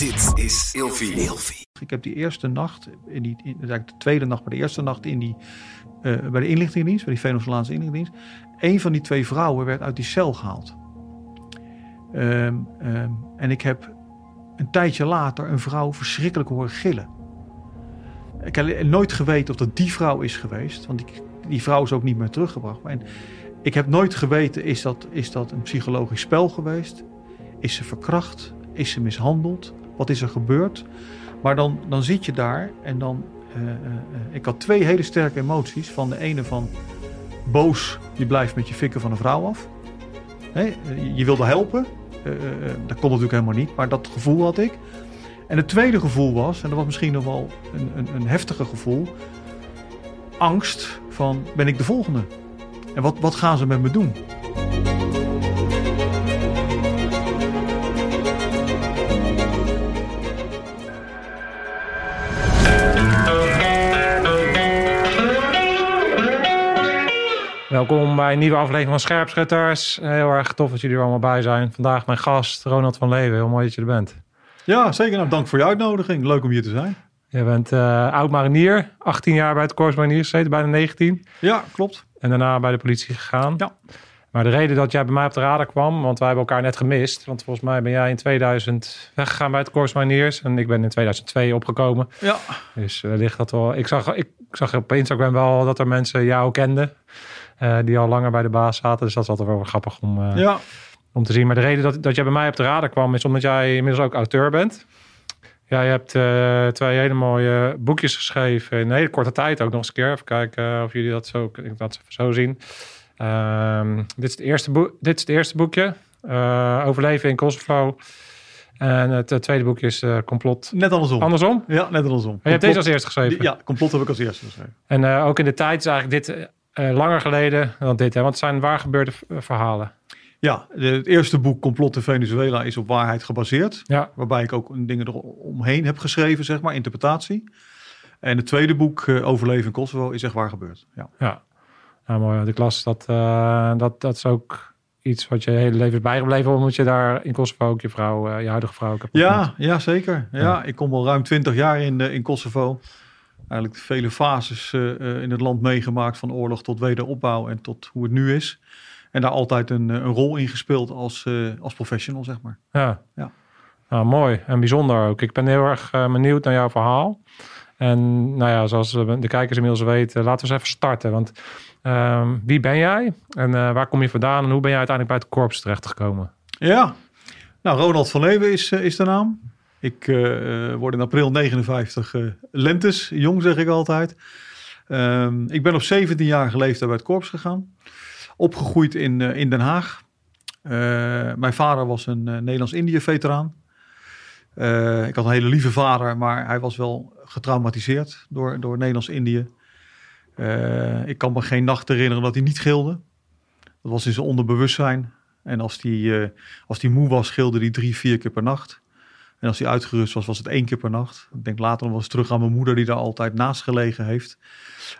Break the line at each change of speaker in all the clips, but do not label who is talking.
Dit is Ilfie.
Ik heb die eerste nacht, in die, in, eigenlijk de tweede nacht, maar de eerste nacht in die, uh, bij de inlichtingendienst, bij die Venezolaanse inlichtingendienst. Een van die twee vrouwen werd uit die cel gehaald. Um, um, en ik heb een tijdje later een vrouw verschrikkelijk horen gillen. Ik heb nooit geweten of dat die vrouw is geweest, want die, die vrouw is ook niet meer teruggebracht. En ik heb nooit geweten, is dat, is dat een psychologisch spel geweest? Is ze verkracht? Is ze mishandeld? Wat is er gebeurd? Maar dan, dan zit je daar en dan. Uh, uh, ik had twee hele sterke emoties. Van de ene van boos, je blijft met je fikken van een vrouw af. Je wilde helpen. Dat kon natuurlijk helemaal niet, maar dat gevoel had ik. En het tweede gevoel was, en dat was misschien nog wel een, een, een heftiger gevoel, angst van ben ik de volgende? En wat, wat gaan ze met me doen?
Welkom bij een nieuwe aflevering van Scherpschutters. Heel erg tof dat jullie er allemaal bij zijn. Vandaag mijn gast, Ronald van Leeuwen. Heel mooi dat je er bent.
Ja, zeker. Nou, dank voor je uitnodiging. Leuk om hier te zijn.
Je bent uh, oud-marinier, 18 jaar bij het Korps Mariniers gezeten, bijna 19.
Ja, klopt.
En daarna bij de politie gegaan.
Ja.
Maar de reden dat jij bij mij op de radar kwam, want wij hebben elkaar net gemist. Want volgens mij ben jij in 2000 weggegaan bij het Korps Mariniers. En ik ben in 2002 opgekomen.
Ja.
Dus uh, ligt dat wel. Ik zag, ik zag op Instagram wel dat er mensen jou kenden. Uh, die al langer bij de baas zaten. Dus dat is altijd wel grappig om, uh,
ja.
om te zien. Maar de reden dat, dat jij bij mij op de radar kwam, is omdat jij inmiddels ook auteur bent. Ja, je hebt uh, twee hele mooie boekjes geschreven in een hele korte tijd ook nog eens een keer. Even kijken of jullie dat zo, ik dat zo zien. Um, dit, is het eerste boek, dit is het eerste boekje. Overleven in Kosovo. En het, tweede boekje is uh, Complot.
Net andersom.
Andersom?
Ja, net andersom.
En je hebt deze als eerste geschreven?
Ja, Complot heb ik als eerste geschreven.
En uh, ook in de tijd is eigenlijk dit uh, langer geleden dan dit. Hè? Want het zijn waar gebeurde verhalen.
Ja, het eerste boek Complot in Venezuela is op waarheid gebaseerd.
Ja.
Waarbij ik ook dingen eromheen heb geschreven, zeg maar, interpretatie. En het tweede boek, uh, Overleven in Kosovo, is echt waar gebeurd. Ja,
ja. Nou, mooi. De klas, dat, uh, dat, dat is ook iets wat je hele leven is bijgebleven. Omdat je daar in Kosovo ook je vrouw, uh, je huidige vrouw
ja, ja, zeker. Ja, ja, ik kom al ruim twintig jaar in, in Kosovo. Eigenlijk vele fases in het land meegemaakt. Van oorlog tot wederopbouw en tot hoe het nu is. En daar altijd een, een rol in gespeeld als, als professional, zeg maar.
Ja.
ja.
Nou, mooi en bijzonder ook. Ik ben heel erg benieuwd naar jouw verhaal. En nou ja, zoals de kijkers inmiddels weten, laten we eens even starten. Want uh, wie ben jij en uh, waar kom je vandaan en hoe ben jij uiteindelijk bij het korps terechtgekomen?
Ja, nou Ronald van Leeuwen is, is de naam. Ik word in april 59 lentes, jong zeg ik altijd. Ehm, ik ben op 17 jaar leeftijd bij het korps gegaan opgegroeid in, in Den Haag. Mijn vader was een Nederlands-Indië-veteraan. ik had een hele lieve vader, maar hij was wel getraumatiseerd door, door Nederlands-Indië. ik kan me geen nacht herinneren dat hij niet gilde. Dat was in zijn onderbewustzijn. En als hij als die moe was, gilde hij drie, vier keer per nacht. En als hij uitgerust was, was het één keer per nacht. Ik denk later nog wel eens terug aan mijn moeder, die daar altijd naast gelegen heeft.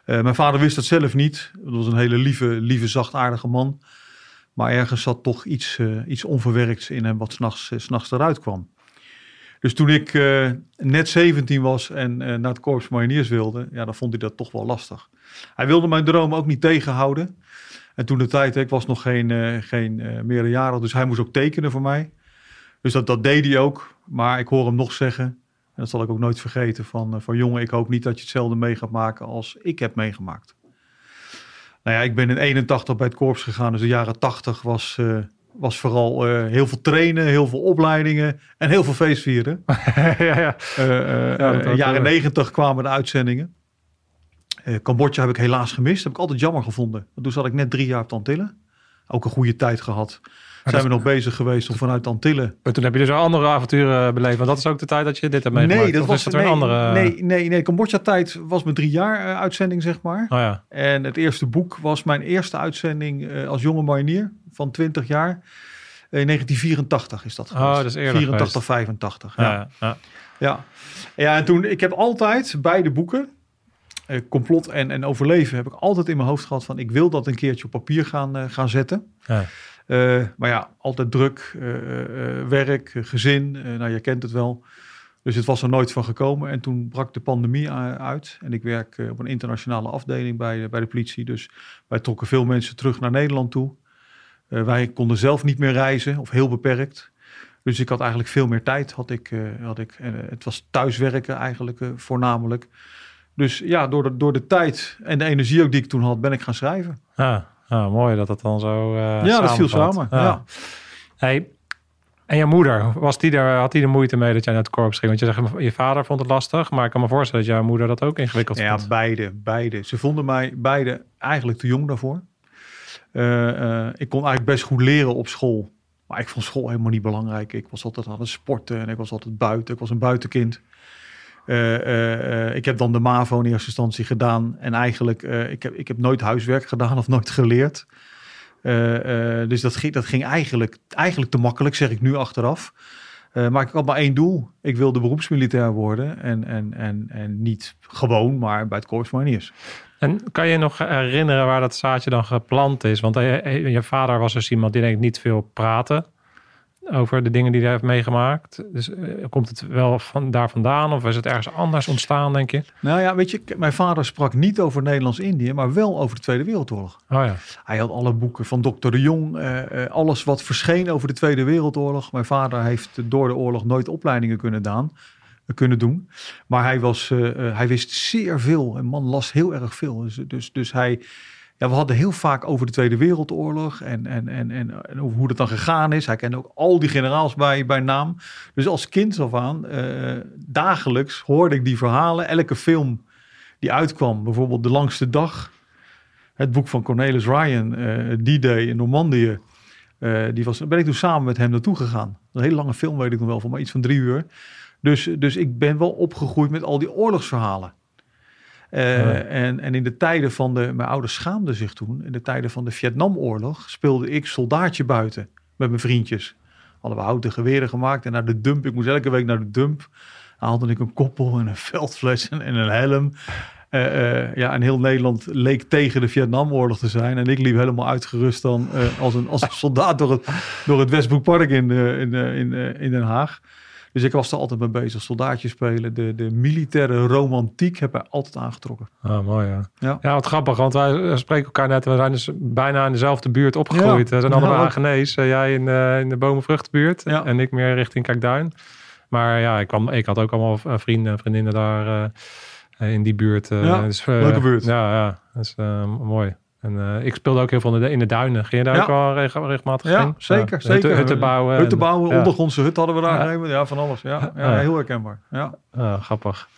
Uh, mijn vader wist dat zelf niet. Dat was een hele lieve, lieve zachtaardige man. Maar ergens zat toch iets, uh, iets onverwerkts in hem wat s'nachts, uh, s'nachts eruit kwam. Dus toen ik net 17 was en naar het Korps Mariniers wilde, ja, dan vond hij dat toch wel lastig. Hij wilde mijn droom ook niet tegenhouden. En toen de tijd, ik was nog geen, geen meerderjarig, dus hij moest ook tekenen voor mij. Dus dat, dat deed hij ook. Maar ik hoor hem nog zeggen, en dat zal ik ook nooit vergeten, van, van jongen, ik hoop niet dat je hetzelfde mee gaat maken als ik heb meegemaakt. Nou ja, ik ben in 81 bij het korps gegaan, dus de jaren 80 was, uh, was vooral uh, heel veel trainen, heel veel opleidingen en heel veel feestvieren.
ja, ja.
Uh, de jaren 90 kwamen de uitzendingen. Cambodja heb ik helaas gemist, heb ik altijd jammer gevonden. Toen zat ik net drie jaar op Antillen. Ook een goede tijd gehad zijn we nog bezig geweest om vanuit Antillen.
Maar toen heb je dus andere avonturen beleefd. Want dat is ook de tijd dat je dit hebt meegemaakt.
Nee, dat
of
was
dat
nee,
een andere.
Nee, nee, nee. Cambodja-tijd was mijn drie jaar uh, uitzending, zeg maar.
Oh ja.
En het eerste boek was mijn eerste uitzending uh, als jonge marinier van 20 jaar. In 1984 is dat geweest.
Oh, dat is eerder
84,
geweest.
85.
Ja,
Ja.
ja.
ja. Ja, en toen, ik heb altijd beide boeken, eh, complot en, en overleven, heb ik altijd in mijn hoofd gehad van ik wil dat een keertje op papier gaan, uh, gaan zetten.
Ja.
Uh, maar ja, altijd druk, uh, uh, werk, gezin, nou je kent het wel. Dus het was er nooit van gekomen. En toen brak de pandemie uit. En ik werk op een internationale afdeling bij, bij de politie. Dus wij trokken veel mensen terug naar Nederland toe. Wij konden zelf niet meer reizen, of heel beperkt. Dus ik had eigenlijk veel meer tijd. Had ik, had ik, het was thuiswerken eigenlijk voornamelijk. Dus ja, door de, door de tijd en de energie ook die ik toen had, ben ik gaan schrijven.
Ah, ah mooi dat het dan zo
Ja, dat viel samen.
Ah.
Ja.
Hey, en je moeder, was die er, had die er moeite mee dat jij naar het korps ging? Want je zegt, je vader vond het lastig, maar ik kan me voorstellen dat jouw moeder dat ook ingewikkeld
ja,
vond.
Ja, beide, beide. Ze vonden mij beide eigenlijk te jong daarvoor. Uh, uh, ik kon eigenlijk best goed leren op school. Maar ik vond school helemaal niet belangrijk. Ik was altijd aan het sporten en ik was altijd buiten. Ik was een buitenkind. Uh, ik heb dan de MAVO in eerste instantie gedaan. En eigenlijk, ik, heb, ik heb nooit huiswerk gedaan of nooit geleerd. Dus dat ging, dat ging eigenlijk, eigenlijk te makkelijk, zeg ik nu achteraf. Uh, maar ik had maar één doel. Ik wilde beroepsmilitair worden. En, en, en, en niet gewoon, maar bij het Corps Mariniers.
En kan je nog herinneren waar dat zaadje dan geplant is? Want je vader was dus iemand die denk ik niet veel praten over de dingen die hij heeft meegemaakt. Dus komt het wel van daar vandaan of is het ergens anders ontstaan, denk je?
Nou ja, weet je, mijn vader sprak niet over Nederlands-Indië, maar wel over de Tweede Wereldoorlog.
Oh ja.
Hij had alle boeken van Dr. de Jong, uh, alles wat verscheen over de Tweede Wereldoorlog. Mijn vader heeft door de oorlog nooit opleidingen kunnen, daan, kunnen doen. Maar hij, was, hij wist zeer veel. Een man las heel erg veel. Dus, dus, dus hij ja, we hadden heel vaak over de Tweede Wereldoorlog en, en, en, en, en hoe dat dan gegaan is. Hij kende ook al die generaals bij, bij naam. Dus als kind af aan, uh, dagelijks hoorde ik die verhalen. Elke film die uitkwam, bijvoorbeeld De Langste Dag. Het boek van Cornelis Ryan, uh, D-Day in Normandië. Uh, die was, ben ik toen samen met hem naartoe gegaan. Een hele lange film weet ik nog wel, van maar iets van drie uur. Dus, dus ik ben wel opgegroeid met al die oorlogsverhalen. Uh, ja. en, en in de tijden van de, mijn ouders schaamden zich toen, in de tijden van de Vietnamoorlog speelde ik soldaatje buiten met mijn vriendjes. Hadden we houten geweren gemaakt en naar de dump, ik moest elke week naar de dump, haalde ik een koppel en een veldfles en, en een helm. Uh, uh, ja, en heel Nederland leek tegen de Vietnamoorlog te zijn. En ik liep helemaal uitgerust dan als, een, als een soldaat door het, door het Westbroekpark in, in, in, in Den Haag. Dus ik was er altijd mee bezig. Soldaatje spelen. De, de militaire romantiek heb ik altijd aangetrokken.
Ah, mooi ja.
Ja,
ja wat grappig. Want wij spreken elkaar net. We zijn dus bijna in dezelfde buurt opgegroeid.
Ja.
We zijn allebei
Ja.
Hagenees. Uh, jij in, uh, in de Bomenvruchtbuurt. En ik meer richting Kijkduin. Maar ja, ik, kwam, ik had ook allemaal eh, vrienden en vriendinnen daar uh, in die buurt. Uh, dus,
leuke buurt.
Ja, ja. Dat is mooi. En uh, ik speelde ook heel veel in de, in de duinen. Ging je daar
Ja.
ook wel reg regelmatig
Ja,
heen?
zeker,
Ja.
zeker.
Hutten, hutten bouwen. en-
Hutten bouwen, ondergrondse hut hadden we daar
Ja.
Ja, van alles. Ja, heel herkenbaar. Ja.
Grappig.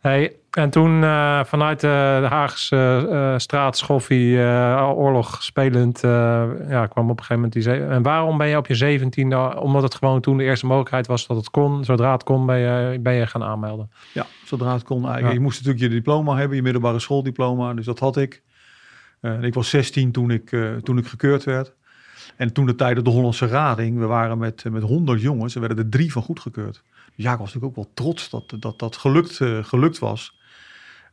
Hey, en toen uh, vanuit de, de Haagse uh, straat Schoffie, oorlog spelend, ja, kwam op een gegeven moment die... ze- En waarom ben je op je zeventiende, omdat het gewoon toen de eerste mogelijkheid was dat het kon, zodra het kon, ben je, ben je gaan aanmelden?
Ja, zodra het kon. Eigenlijk.
Ja.
Je moest natuurlijk je diploma hebben, je middelbare schooldiploma. Dus dat had ik. Eh, ik was 16 toen ik, eh, toen ik gekeurd werd. En toen de tijden de Hollandse Rading, we waren met, eh, met 100 jongens, er werden er drie van goedgekeurd. Dus ja, ik was natuurlijk ook wel trots dat dat, dat gelukt, gelukt was.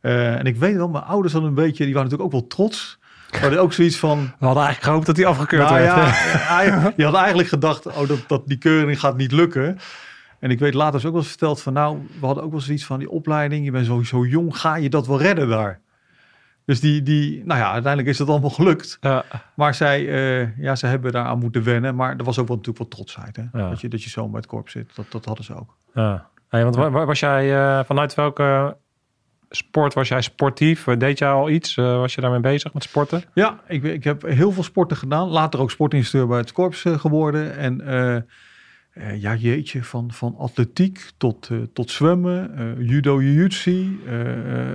En ik weet wel, mijn ouders hadden een beetje, die waren natuurlijk ook wel trots. Maar ook zoiets van,
We hadden eigenlijk gehoopt dat hij afgekeurd
nou
werd.
ja, die had eigenlijk gedacht, oh, dat, dat die keuring gaat niet lukken. En ik weet later is ook wel eens verteld van, nou, we hadden ook wel zoiets van die opleiding. Je bent sowieso jong, ga je dat wel redden daar? Dus die, die, nou ja, uiteindelijk is dat allemaal gelukt.
Ja.
Maar zij, eh, ja, ze hebben daaraan moeten wennen. Maar er was ook wel natuurlijk wel trotsheid, hè?
Ja.
Dat, je, dat je zo bij het korps zit. Dat, dat hadden ze ook.
Ja. Hey, want wa- wa- was jij eh, vanuit welke sport was jij sportief? Deed jij al iets? Eh, was je daarmee bezig met sporten?
Ja, ik, ik heb heel veel sporten gedaan. Later ook sportinstructeur bij het korps eh, geworden. En eh, ja, jeetje, van, van atletiek tot, eh, tot zwemmen, eh, judo, jiu-jitsu,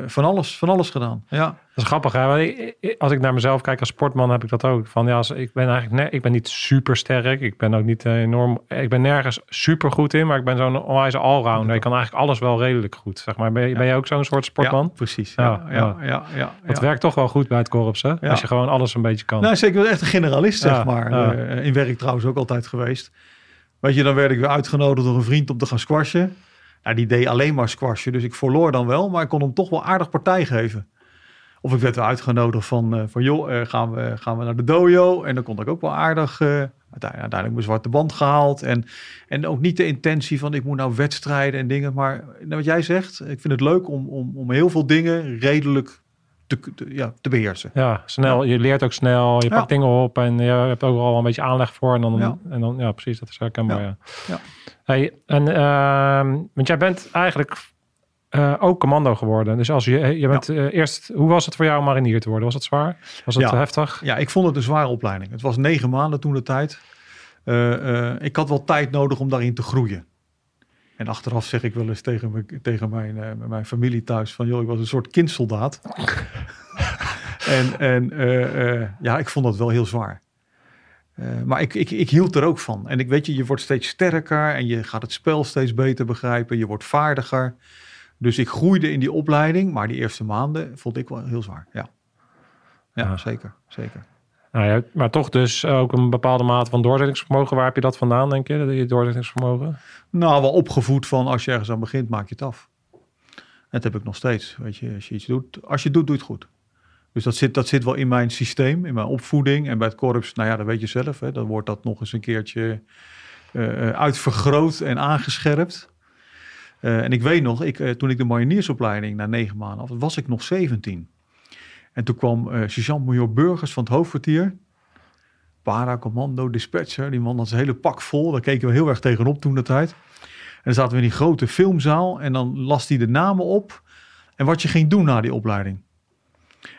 van, alles, van alles gedaan. Ja,
Dat is grappig, hè? Want ik- Als ik naar mezelf kijk als sportman, heb ik dat ook. Van ja, als, ik ben eigenlijk ik ben niet super sterk. Ik ben ook niet enorm. Ik ben nergens super goed in, maar ik ben zo'n onwijze allrounder. Ik kan eigenlijk alles wel redelijk goed. Zeg maar, ben je ook zo'n soort sportman?
ja precies. Ja,
Ja,
ja, ja, ja.
werkt toch wel goed bij het korps, hè? Als je gewoon alles een beetje kan.
Nou, zeker wel echt een generalist, zeg maar. in werk trouwens ook altijd geweest. Weet je, dan werd ik weer uitgenodigd door een vriend om te gaan squashen. Nou, die deed alleen maar squashen, dus ik verloor dan wel. Maar ik kon hem toch wel aardig partij geven. Of ik werd weer uitgenodigd van, eh, van joh, eh, gaan, we, gaan we naar de dojo? En dan kon ik ook wel aardig, eh, uiteindelijk, mijn zwarte band gehaald. En, en ook niet de intentie van ik moet nou wedstrijden en dingen. Maar wat jij zegt, ik vind het leuk om, om, om heel veel dingen redelijk te, te- ja, te beheersen.
Ja, snel. Je leert ook snel. Je
Ja.
pakt dingen op en je hebt ook al een beetje aanleg voor. En dan,
Ja.
en dan ja, precies. Dat is herkenbaar. Ja.
Ja.
Hey, en, ehm, want jij bent eigenlijk eh, ook commando geworden. Dus als je, je bent eh, eerst, hoe was het voor jou om marinier te worden? Was het zwaar? Was eh, heftig?
Ja, ik vond het een zware opleiding. Het was negen maanden toen de tijd. Eh, ik had wel tijd nodig om daarin te groeien. En achteraf zeg ik wel eens tegen, me, tegen mijn, eh, mijn familie thuis van... joh, ik was een soort kindsoldaat. en en eh, eh, ja, ik vond dat wel heel zwaar. Maar ik, ik, ik hield er ook van. En ik weet je, je wordt steeds sterker en je gaat het spel steeds beter begrijpen. Je wordt vaardiger. Dus ik groeide in die opleiding, maar die eerste maanden vond ik wel heel zwaar. Ja, ja,
Ja.
zeker, zeker.
Nou ja, maar toch dus ook een bepaalde mate van doorzettingsvermogen. Waar heb je dat vandaan, denk je? Je doorzettingsvermogen?
Nou, wel opgevoed van als je ergens aan begint, maak je het af. Dat heb ik nog steeds. Weet je, als je iets doet, als je het doet, doe het goed. Dus dat zit, dat zit wel in mijn systeem, in mijn opvoeding. En bij het korps, nou ja, dat weet je zelf. Hè, dan wordt dat nog eens een keertje eh, eh, uitvergroot en aangescherpt. Eh, en ik weet nog, ik, toen ik de mariniersopleiding na negen maanden af, was ik nog 17. En toen kwam eh sergeant-major Burgers van het hoofdkwartier. Para, commando, dispatcher. Die man had zijn hele pak vol. Daar keken we heel erg tegenop toen de tijd. En dan zaten we in die grote filmzaal. En dan las hij de namen op. En wat je ging doen na die opleiding.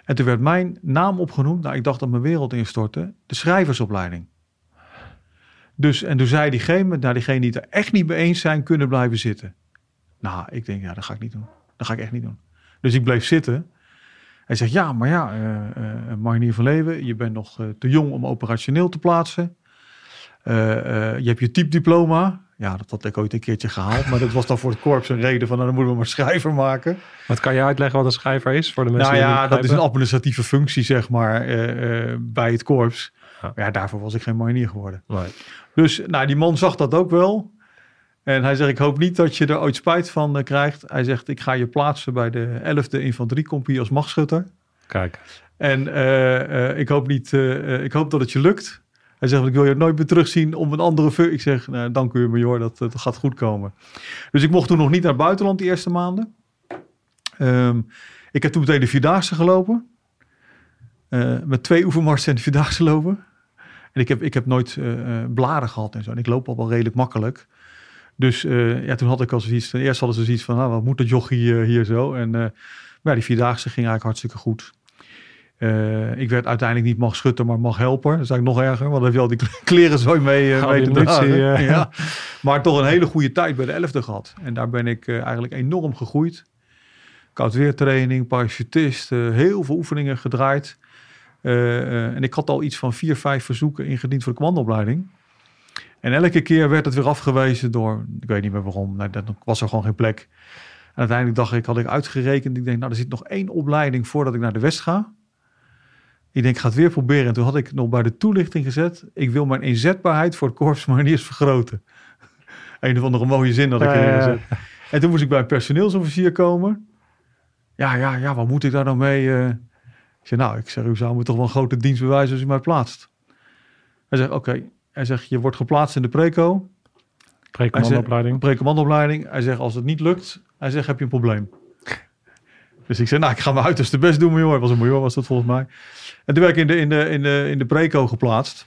En toen werd mijn naam opgenoemd. Nou, ik dacht dat mijn wereld instortte. De schrijversopleiding. Dus, en toen zei diegene, nou, diegene die het er echt niet mee eens zijn, kunnen blijven zitten. Nou, ik denk, ja, dat ga ik niet doen. Dat ga ik echt niet doen. Dus ik bleef zitten. Hij zegt, ja, maar ja, eh eh, Marinier van Leeuwen, je bent nog eh, te jong om operationeel te plaatsen. Je hebt je typediploma. Ja, dat had ik ooit een keertje gehaald. Maar dat was dan voor het korps een reden van, nou, dan moeten we maar schrijver maken.
Wat kan je uitleggen wat een schrijver is voor de mensen
nou ja, dat is een administratieve functie, zeg maar, bij het korps.
Ja.
Daarvoor was ik geen marinier geworden.
Nee.
Dus nou, die man zag dat ook wel. En hij zegt, ik hoop niet dat je er ooit spijt van eh, krijgt. Hij zegt, ik ga je plaatsen bij de 11e infanteriecompagnie als machtschutter.
Kijk,
En eh, eh, ik, hoop niet, ik hoop dat het je lukt. Hij zegt, ik wil je nooit meer terugzien om een andere functie. Ik zeg, nou, dank u major, dat, dat gaat goed komen. Dus ik mocht toen nog niet naar het buitenland die eerste maanden. Ehm, ik heb toen meteen de Vierdaagse gelopen. Met twee oefenmarsen en de Vierdaagse lopen. En ik heb, ik heb nooit blaren gehad en zo. En ik loop al wel redelijk makkelijk. Dus eh, ja, toen had ik al zoiets van... Eerst hadden ze zoiets van, nou, wat moet dat jochie eh, hier zo? En eh, maar ja, die Vierdaagse ging eigenlijk hartstikke goed. Ik werd uiteindelijk niet mag schutter, maar mag helper. Dat is eigenlijk nog erger, want dan heb je al die kleren zo mee, mee te dragen.
eh.
Ja. Maar toch een hele goede tijd bij de 11e gehad. En daar ben ik eigenlijk enorm gegroeid. Koudweertraining, parachutist, heel veel oefeningen gedraaid. En ik had al iets van vier, vijf verzoeken ingediend voor de commandoopleiding. En elke keer werd het weer afgewezen door, ik weet niet meer waarom, nee, dat was er gewoon geen plek. En uiteindelijk dacht ik, had ik uitgerekend, ik denk, nou, er zit nog één opleiding voordat ik naar de West ga. Ik denk, ik ga het weer proberen. En toen had ik nog bij de toelichting gezet, ik wil mijn inzetbaarheid voor het korps mariniers vergroten. een of andere mooie zin had ik
Ja,
erin
ja.
En toen moest ik bij een personeelsofficier komen. Ja, ja, ja, wat moet ik daar nou mee? eh? Ik nou, ik zeg, u zou me toch wel een grote dienst bewijzen als u mij plaatst. Hij zegt, oké. Hij zegt, je wordt geplaatst in de preco.
pre-commandoopleiding.
Pre-commandoopleiding. Hij zegt, als het niet lukt, hij zegt, heb je een probleem. Dus ik zei, nou, ik ga mijn uiterste best doen, major. Was een major, was dat volgens mij. En toen werd ik in de, in de, in de, in de preco geplaatst.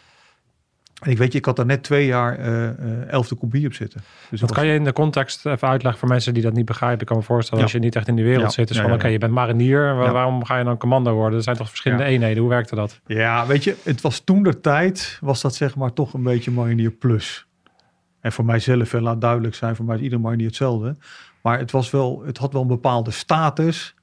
En ik weet je, ik had daar net twee jaar eh, elfde compagnie op zitten. Dus dat
kan je in de context even uitleggen voor mensen die dat niet begrijpen? Ik kan me voorstellen
Ja.
als je niet echt in die wereld
Ja.
zit.
Ja,
van oké, je bent marinier. Waarom ga je dan commando worden? Er zijn toch verschillende eenheden. Hoe werkte dat?
Ja, weet je, het was toen de tijd, was dat zeg maar toch een beetje marinier plus. En voor mijzelf, en laat duidelijk zijn, voor mij is ieder marinier hetzelfde. Maar het, was wel, het had wel een bepaalde status.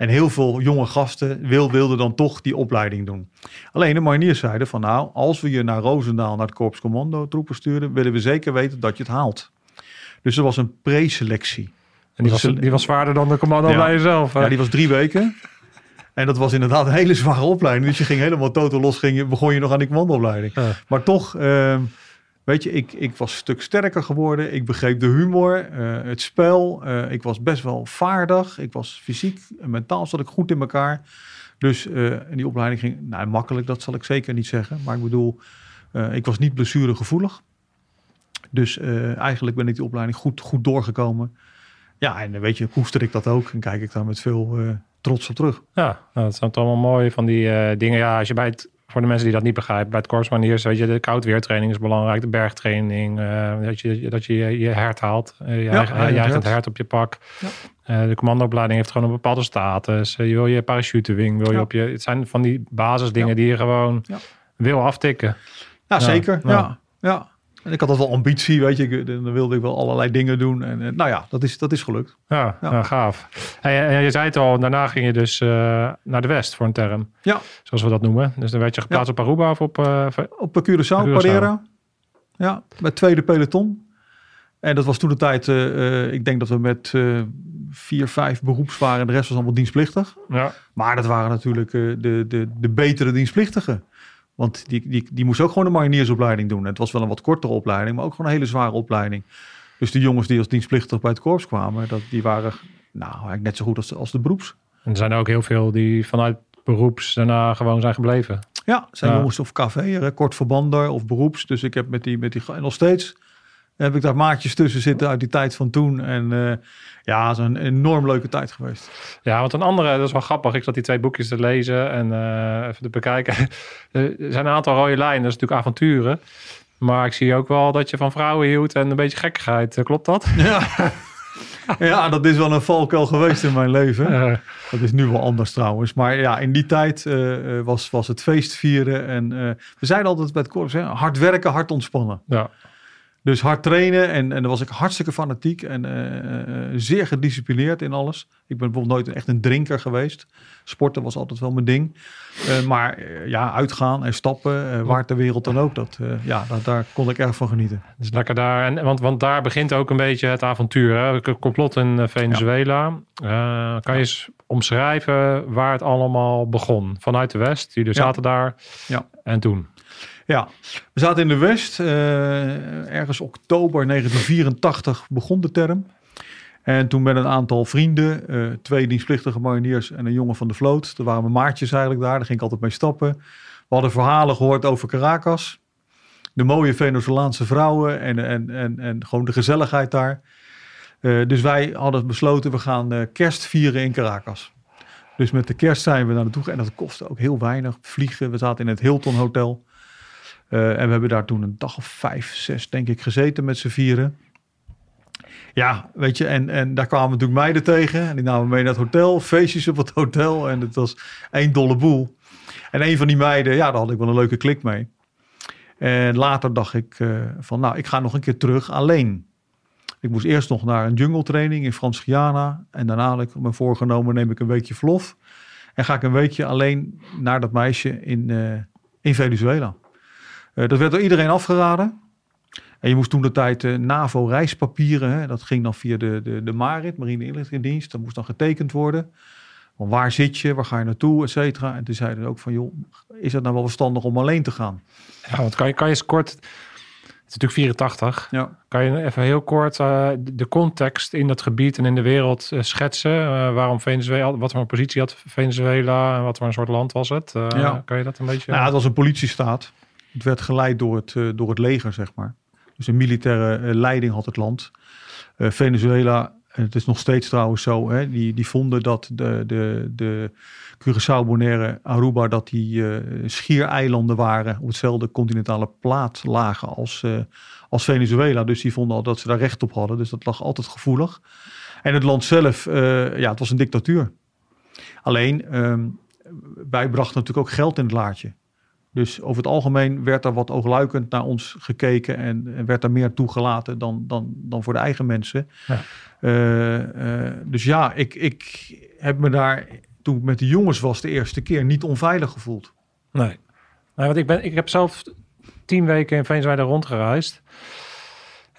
En heel veel jonge gasten wil, wilden dan toch die opleiding doen. Alleen de mariniers zeiden van nou, als we je naar Roosendaal, naar het Korps Commando troepen sturen, willen we zeker weten dat je het haalt. Dus er was een preselectie.
En die was, die was zwaarder dan de commando
Ja.
bij jezelf. hè?
Ja, die was drie weken. En dat was inderdaad een hele zware opleiding. Dus je ging helemaal totaal los, ging je, begon je nog aan die commandoopleiding.
Ja.
Maar toch, ehm, weet je, ik, ik was een stuk sterker geworden. Ik begreep de humor, eh, het spel. Eh, ik was best wel vaardig. Ik was fysiek en mentaal zat ik goed in elkaar. Dus eh, die opleiding ging, nou makkelijk, dat zal ik zeker niet zeggen. Maar ik bedoel, ik was niet blessuregevoelig. Dus eigenlijk ben ik die opleiding goed, goed doorgekomen. Ja, en weet je, koester ik dat ook en kijk ik daar met veel trots op terug.
Ja, nou, dat zijn allemaal mooi van die dingen. Ja, als je bij het, voor de mensen die dat niet begrijpen, bij het korpsmaniers, weet je, de koudweertraining is belangrijk, de bergtraining, eh, dat, je, dat je je hert haalt, eh, je,
Ja,
eigen,
ja,
je eigen
hert.
hert op je pak.
Ja.
Eh, de commandoopleiding heeft gewoon een bepaalde status. Je wil je parachutewing, wil je op je, het zijn van die basisdingen die je gewoon wil aftikken.
Ja, zeker.
ja.
Ja. En ik had altijd wel ambitie, weet je. Ik- Dan wilde ik wel allerlei dingen doen. En eh, nou ja, dat is, dat is gelukt.
Ja,
Ja.
ja. gaaf. En, en je zei het al, daarna ging je dus eh, naar de West voor een term.
Ja.
Zoals we dat noemen. Dus dan werd je geplaatst op Aruba of op... eh,
Op eh, Curaçao,
Curaçao.
Parera. Ja, bij het tweede peloton. En dat was toen de tijd, eh, eh, ik denk dat we met eh, vier, vijf beroeps waren. En de rest was allemaal dienstplichtig.
ja.
Maar dat waren natuurlijk eh, de, de, de betere dienstplichtigen. Want die, die, die moest ook gewoon een mariniersopleiding doen. Het was wel een wat kortere opleiding, maar ook gewoon een hele zware opleiding. Dus de jongens die als dienstplichtig bij het korps kwamen, dat, die waren nou, eigenlijk net zo goed als de, als de beroeps.
En er zijn ook heel veel die vanuit beroeps daarna gewoon zijn gebleven.
Ja, zijn
Ja.
jongens of KV, kort verbander of beroeps. Dus ik heb met die, met die en nog steeds heb ik daar maatjes tussen zitten uit die tijd van toen. En eh, ja, het is een enorm leuke tijd geweest.
Ja, want een andere, dat is wel grappig. Ik zat die twee boekjes te lezen en eh, even te bekijken. er zijn een aantal rode lijnen, dat is natuurlijk avonturen. Maar ik zie ook wel dat je van vrouwen hield en een beetje gekkigheid. Eh, Klopt dat?
Ja. ja, dat is wel een valkuil geweest in mijn leven. Dat is nu wel anders trouwens. Maar ja, in die tijd was, was het feest vieren. En we zeiden altijd bij het korps, hè, hard werken, hard ontspannen.
ja.
Dus hard trainen en, en daar was ik hartstikke fanatiek en eh, eh, zeer gedisciplineerd in alles. Ik ben bijvoorbeeld nooit echt een drinker geweest. Sporten was altijd wel mijn ding. Eh, maar eh, ja, uitgaan en stappen, eh, waar ter wereld dan ook, dat, eh, ja, dat, daar kon ik erg van genieten.
Dus lekker daar. En, want, want daar begint ook een beetje het avontuur. Hè? Complot in eh, Venezuela. Eh, kan je eens omschrijven waar het allemaal begon? Vanuit de West. Jullie
Ja.
zaten daar.
Ja.
En toen?
Ja, we zaten in de West. eh, ergens oktober 1984 begon de term. En toen met een aantal vrienden, eh, twee dienstplichtige mariniers en een jongen van de vloot. Er waren mijn maatjes eigenlijk daar, daar ging ik altijd mee stappen. We hadden verhalen gehoord over Caracas. De mooie Venezolaanse vrouwen en, en, en, en gewoon de gezelligheid daar. Eh, dus wij hadden besloten, we gaan kerst vieren in Caracas. Dus met de kerst zijn we daar naartoe gegaan. En dat kostte ook heel weinig. Vliegen, we zaten in het Hilton Hotel. Eh, en we hebben daar toen een dag of vijf, zes, denk ik, gezeten met z'n vieren. Ja, weet je, en, en daar kwamen natuurlijk meiden tegen. En die namen mee naar het hotel, feestjes op het hotel. En het was één dolle boel. En een van die meiden, ja, daar had ik wel een leuke klik mee. En later dacht ik eh, van, nou, ik ga nog een keer terug alleen. Ik moest eerst nog naar een jungle training in Frans Guyana. En daarna had ik me voorgenomen, neem ik een weekje verlof. En ga ik een weekje alleen naar dat meisje in, eh, in Venezuela. Eh, dat werd door iedereen afgeraden. En je moest toen de tijd eh, NAVO-reispapieren, hè, dat ging dan via de, de, de MARIT, Marine Inlichtingendienst. Dat moest dan getekend worden. Van waar zit je, waar ga je naartoe, et cetera. En toen zeiden ze ook van, joh, is het nou wel verstandig om alleen te gaan?
Ja, want kan je, kan je eens kort... Het is natuurlijk 84.
Ja.
Kan je even heel kort eh, de context in dat gebied en in de wereld schetsen? Waarom Venezuela, wat voor een positie had Venezuela en wat voor een soort land was het?
Ja.
Kan je dat een beetje...
Nou, het was een politiestaat. Het werd geleid door het, eh, door het leger, zeg maar. Dus een militaire eh, leiding had het land. Eh, Venezuela, en het is nog steeds trouwens zo, hè, die, die vonden dat de, de, de Curaçao, Bonaire, Aruba, dat die schiereilanden waren, op hetzelfde continentale plaat lagen als, als Venezuela. Dus die vonden al dat ze daar recht op hadden. Dus dat lag altijd gevoelig. En het land zelf, ja, het was een dictatuur. Alleen, ehm, wij brachten natuurlijk ook geld in het laadje. Dus over het algemeen werd er wat oogluikend naar ons gekeken en, en werd er meer toegelaten dan, dan, dan voor de eigen mensen.
Ja.
Eh, eh, dus ja, ik, ik heb me daar toen ik met de jongens was de eerste keer niet onveilig gevoeld.
Nee. nee want ik, ben, ik heb zelf tien weken in Venezuela rondgereisd.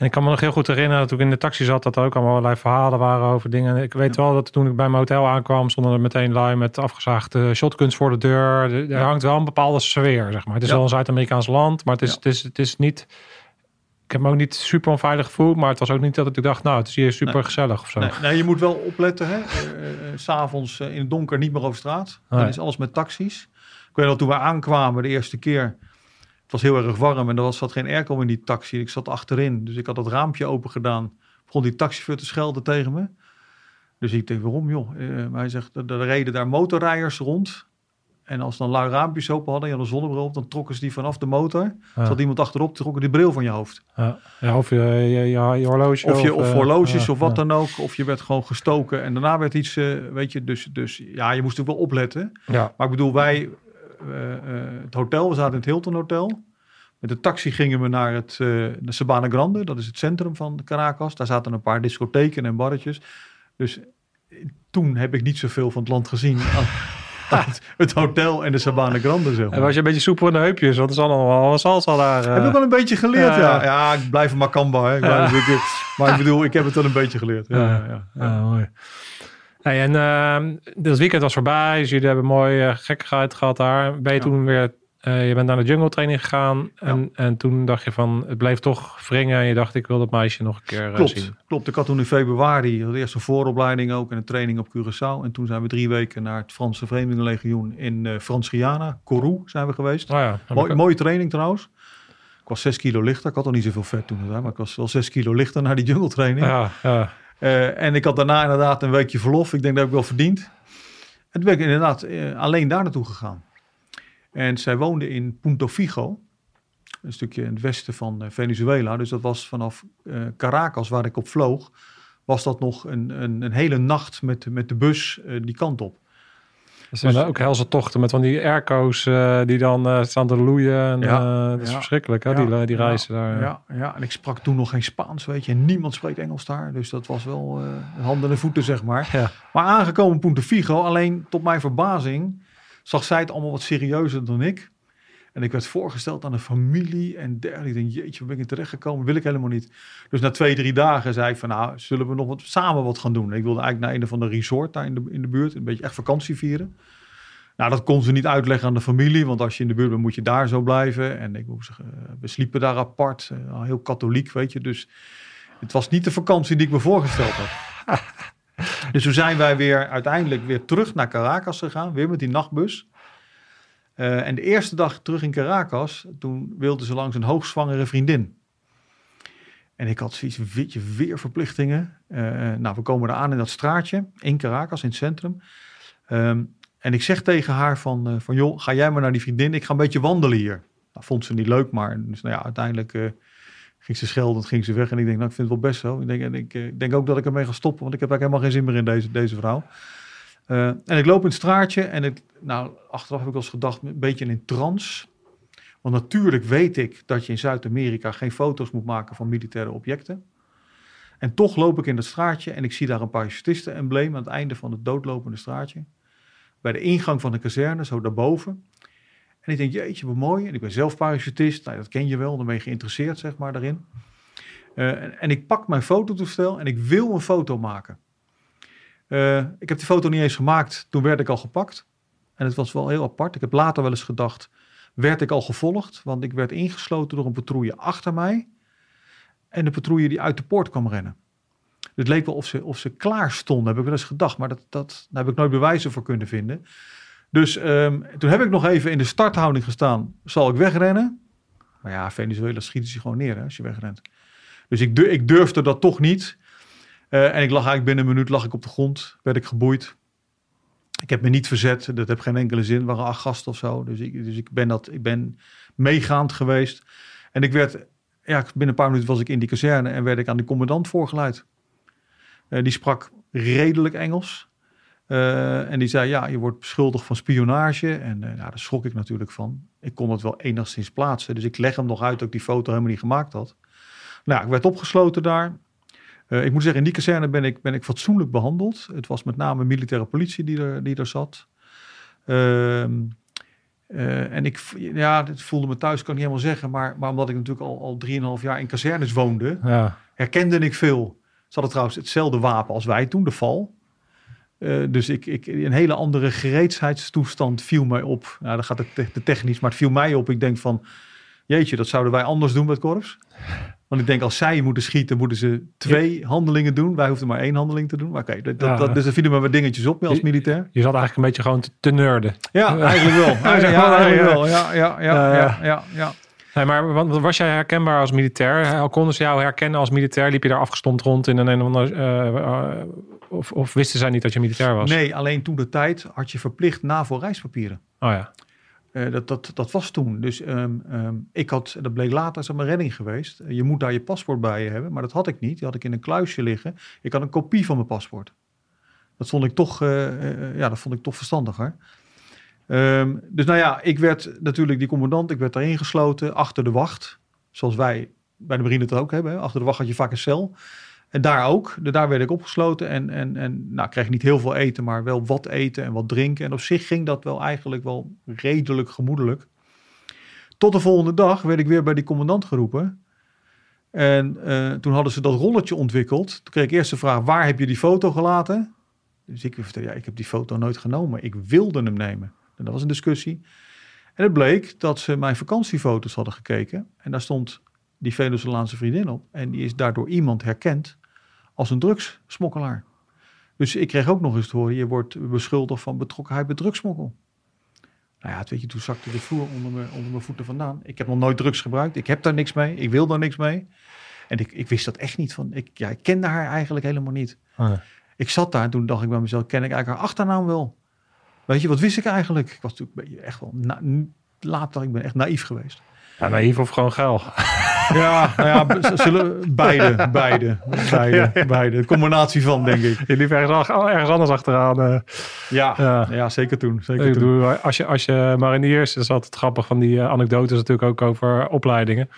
En ik kan me nog heel goed herinneren, toen ik in de taxi zat, dat er ook allemaal allerlei verhalen waren over dingen. En ik weet wel dat toen ik bij mijn hotel aankwam, stonden er meteen lui met afgezaagde shotguns voor de deur. Er,
Ja.
hangt wel een bepaalde sfeer, zeg maar. Het is
Ja.
wel een Zuid-Amerikaans land, maar het is, het, is, het is niet... Ik heb me ook niet super onveilig gevoeld, maar het was ook niet dat ik dacht, nou, het is hier super
Nee.
gezellig of zo.
Nee, nee, je moet wel opletten. hè. Eh, eh, S'avonds eh, in het donker niet meer over straat. Dan
Nee.
is alles met taxis. Ik weet nog, toen we aankwamen de eerste keer... Het was heel erg warm en er was, zat geen airco in die taxi. Ik zat achterin, dus ik had dat raampje open gedaan. Begon die taxichauffeur te schelden tegen me. Dus ik denk, waarom joh? Eh, hij zegt, er, er reden daar motorrijders rond. En als dan lui raampjes open hadden en een zonnebril op, dan trokken ze die vanaf de motor.
Ja.
Zat iemand achterop, trokken die bril van je hoofd.
Ja, ja, of je, je, je, je horloge.
Of, je, of
eh,
horloges
ja,
of wat dan ook. Of je werd gewoon gestoken. En daarna werd iets, eh, weet je, dus, dus ja, je moest ook wel opletten.
Ja,
Maar ik bedoel, wij, het hotel, we zaten in het Hilton Hotel. Met de taxi gingen we naar het eh de Sabana Grande. Dat is het centrum van Caracas. Daar zaten een paar discotheken en barretjes. Dus eh, toen heb ik niet zoveel van het land gezien. het, het hotel en de Sabana Grande, zeg maar.
en was je een beetje soepel in de heupjes, want er is allemaal wel salsa daar. eh.
Heb ik wel een beetje geleerd, ja.
Ja.
Ja, ik blijf een Macamba, hè. Ik blijf maar ik bedoel, ik heb het wel een beetje geleerd. Ja, ja. Ja,
mooi. Hey, en dat weekend was voorbij, dus jullie hebben mooi uh, gekkigheid gehad daar. Ben je
Ja.
toen weer, eh, je bent naar de jungle training gegaan en, en toen dacht je van, het bleef toch wringen en je dacht, ik wil dat meisje nog een keer eh,
Klopt,
zien.
klopt. Ik had toen in februari de eerste vooropleiding ook en een training op Curaçao. En toen zijn we drie weken naar het Franse Vreemdelingenlegioen in eh Frans-Guyana, Kourou zijn we geweest.
Oh ja,
Mooi, mooie training trouwens. Ik was zes kilo lichter. Ik had al niet zoveel vet toen, maar ik was wel zes kilo lichter naar die jungle training.
ja, ja.
Eh, en ik had daarna inderdaad een weekje verlof. Ik denk dat heb ik wel verdiend. En toen ben ik inderdaad eh, alleen daar naartoe gegaan. En zij woonde in Punto Fijo. Een stukje in het westen van eh, Venezuela. Dus dat was vanaf Caracas, waar ik op vloog, was dat nog een, een, een hele nacht met, met de bus die kant op.
Dat zijn
Dus-
ook helse tochten met van die airco's eh, die dan eh, staan te loeien. En,
Ja,
eh, dat is
ja,
verschrikkelijk, hè, die, die reizen daar.
Ja, ja, en ik sprak toen nog geen Spaans, weet je. En niemand spreekt Engels daar. Dus dat was wel handen en voeten, zeg maar.
Ja.
Maar aangekomen in Punto Figo, alleen tot mijn verbazing, zag zij het allemaal wat serieuzer dan ik. En ik werd voorgesteld aan een familie en dergelijke. Ik denk, jeetje, waar ben ik in terechtgekomen? Wil ik helemaal niet. Dus na twee, drie dagen zei ik van, nou, zullen we nog wat, samen wat gaan doen? Ik wilde eigenlijk naar een of andere resort daar in de, in de buurt. Een beetje echt vakantie vieren. Nou, dat kon ze niet uitleggen aan de familie, want als je in de buurt bent, moet je daar zo blijven. En ik moest zeggen, eh, we sliepen daar apart, eh, heel katholiek, weet je. Dus het was niet de vakantie die ik me voorgesteld had. dus toen zijn wij weer uiteindelijk weer terug naar Caracas gegaan, weer met die nachtbus. Eh, en de eerste dag terug in Caracas, toen wilde ze langs een hoogzwangere vriendin. En ik had zoiets, weet weer verplichtingen. Eh, nou, we komen eraan in dat straatje in Caracas, in het centrum. Ehm, en ik zeg tegen haar van, eh, van, joh, ga jij maar naar die vriendin. Ik ga een beetje wandelen hier. Dat vond ze niet leuk, maar dus, nou ja, uiteindelijk ging ze schelden, ging ze weg. En ik denk, nou, ik vind het wel best zo. Ik denk, en ik denk ook dat ik ermee ga stoppen, want ik heb eigenlijk helemaal geen zin meer in deze, deze vrouw. Eh, en ik loop in het straatje en ik, nou, achteraf heb ik wel gedacht, een beetje in trance. Want natuurlijk weet ik dat je in Zuid-Amerika geen foto's moet maken van militaire objecten. En toch loop ik in het straatje en ik zie daar een parachutisten-embleem aan het einde van het doodlopende straatje. Bij de ingang van de kazerne, zo daarboven. En ik denk, jeetje, wat mooi. En ik ben zelf parachutist. Nou, dat ken je wel, dan ben je geïnteresseerd, zeg maar, daarin. Eh, en, en ik pak mijn fototoestel en ik wil een foto maken. Eh, ik heb die foto niet eens gemaakt, toen werd ik al gepakt. En het was wel heel apart. Ik heb later wel eens gedacht, werd ik al gevolgd? Want ik werd ingesloten door een patrouille achter mij. En de patrouille die uit de poort kwam rennen. Dus het leek wel of ze, of ze klaar stonden, heb ik wel eens gedacht. Maar dat, dat, daar heb ik nooit bewijzen voor kunnen vinden. Dus ehm, toen heb ik nog even in de starthouding gestaan. Zal ik wegrennen? Maar ja, Venezuela schieten ze gewoon neer hè, als je wegrent. Dus ik, ik durfde dat toch niet. Eh, en ik lag eigenlijk binnen een minuut lag ik op de grond. Werd ik geboeid. Ik heb me niet verzet. Dat heeft geen enkele zin. Er waren acht gasten of zo. Dus ik, dus ik, ben, dat, ik ben meegaand geweest. En ik werd... Ja, binnen een paar minuten was ik in die kazerne. En werd ik aan de commandant voorgeleid. Eh, die sprak redelijk Engels. Eh, en die zei, ja, je wordt beschuldigd van spionage. En ja, daar schrok ik natuurlijk van. Ik kon het wel enigszins plaatsen. Dus ik leg hem nog uit dat ik die foto helemaal niet gemaakt had. Nou, ik werd opgesloten daar. Eh, ik moet zeggen, in die kazerne ben ik, ben ik fatsoenlijk behandeld. Het was met name militaire politie die er, die er zat. Ehm, eh, en ik, ja, het voelde me thuis, kan ik niet helemaal zeggen. Maar, maar omdat ik natuurlijk al, al 3,5 jaar in kazernes woonde,
Ja.
herkende ik veel. Ze hadden trouwens hetzelfde wapen als wij toen, de val. Eh, dus ik, ik, een hele andere gereedheidstoestand viel mij op. Nou, dan gaat het te, te technisch, maar het viel mij op. Ik denk van, jeetje, dat zouden wij anders doen met korps. Want ik denk, als zij moeten schieten, moeten ze twee handelingen doen. Wij hoefden maar één handeling te doen. Maar oké, dat, dat,
Ja.
dus er vielen me wat dingetjes op als militair.
Je zat eigenlijk een beetje gewoon te, nerden.
Ja, eigenlijk wel. Ja, ja,
maar,
eigenlijk
ja.
wel. Ja, ja, ja,
Ja, Nee, maar was jij herkenbaar als militair? Al konden ze jou herkennen als militair? Liep je daar afgestomd rond in een, een of ander... eh, eh, of, of wisten zij niet dat je militair was?
Nee, alleen toen de tijd had je verplicht NAVO reispapieren.
Oh ja.
Eh, dat, dat, was toen. Dus ehm, ehm, ik had, dat bleek later, is mijn redding geweest. Eh, je moet daar je paspoort bij je hebben, maar dat had ik niet. Die had ik in een kluisje liggen. Ik had een kopie van mijn paspoort. Dat vond ik toch, eh, eh, ja, dat vond ik toch verstandiger. Ehm, dus nou ja, ik werd natuurlijk die commandant, ik werd daarin gesloten, achter de wacht. Zoals wij bij de marine het ook hebben. Achter de wacht had je vaak een cel. En daar ook. Daar werd ik opgesloten en, en, en nou, kreeg niet heel veel eten, maar wel wat eten en wat drinken. En op zich ging dat wel eigenlijk wel redelijk gemoedelijk. Tot de volgende dag werd ik weer bij die commandant geroepen. En eh, toen hadden ze dat rolletje ontwikkeld. Toen kreeg ik eerst de vraag, waar heb je die foto gelaten? Dus ik vertelde, ja, ik heb die foto nooit genomen. Ik wilde hem nemen. En dat was een discussie. En het bleek dat ze mijn vakantiefoto's hadden gekeken. En daar stond die Venezolaanse vriendin op. En die is daardoor iemand herkend als een drugssmokkelaar. Dus ik kreeg ook nog eens te horen, je wordt beschuldigd van betrokkenheid bij drugsmokkel. Nou ja, het weet je, toen zakte de vloer onder mijn, onder mijn voeten vandaan. Ik heb nog nooit drugs gebruikt. Ik heb daar niks mee. Ik wil daar niks mee. En ik, ik wist dat echt niet van. Ik, ja, ik kende haar eigenlijk helemaal niet.
Oh,
Ik zat daar en toen dacht ik bij mezelf, ken ik eigenlijk haar achternaam wel? Weet je, wat wist ik eigenlijk? Ik was natuurlijk een beetje echt wel, na, later, ik ben echt naïef geweest.
Ja, naïef of gewoon geil.
Ja, nou ja, zullen, beide, beide, beide, beide. Een combinatie van, denk ik.
Je liep ergens, ergens anders achteraan. eh.
Ja,
Ja.
ja. zeker toen. Zeker
Ik
toen.
bedoel, als je, als je mariniers, dat is altijd grappig van die eh, anekdotes natuurlijk ook over opleidingen.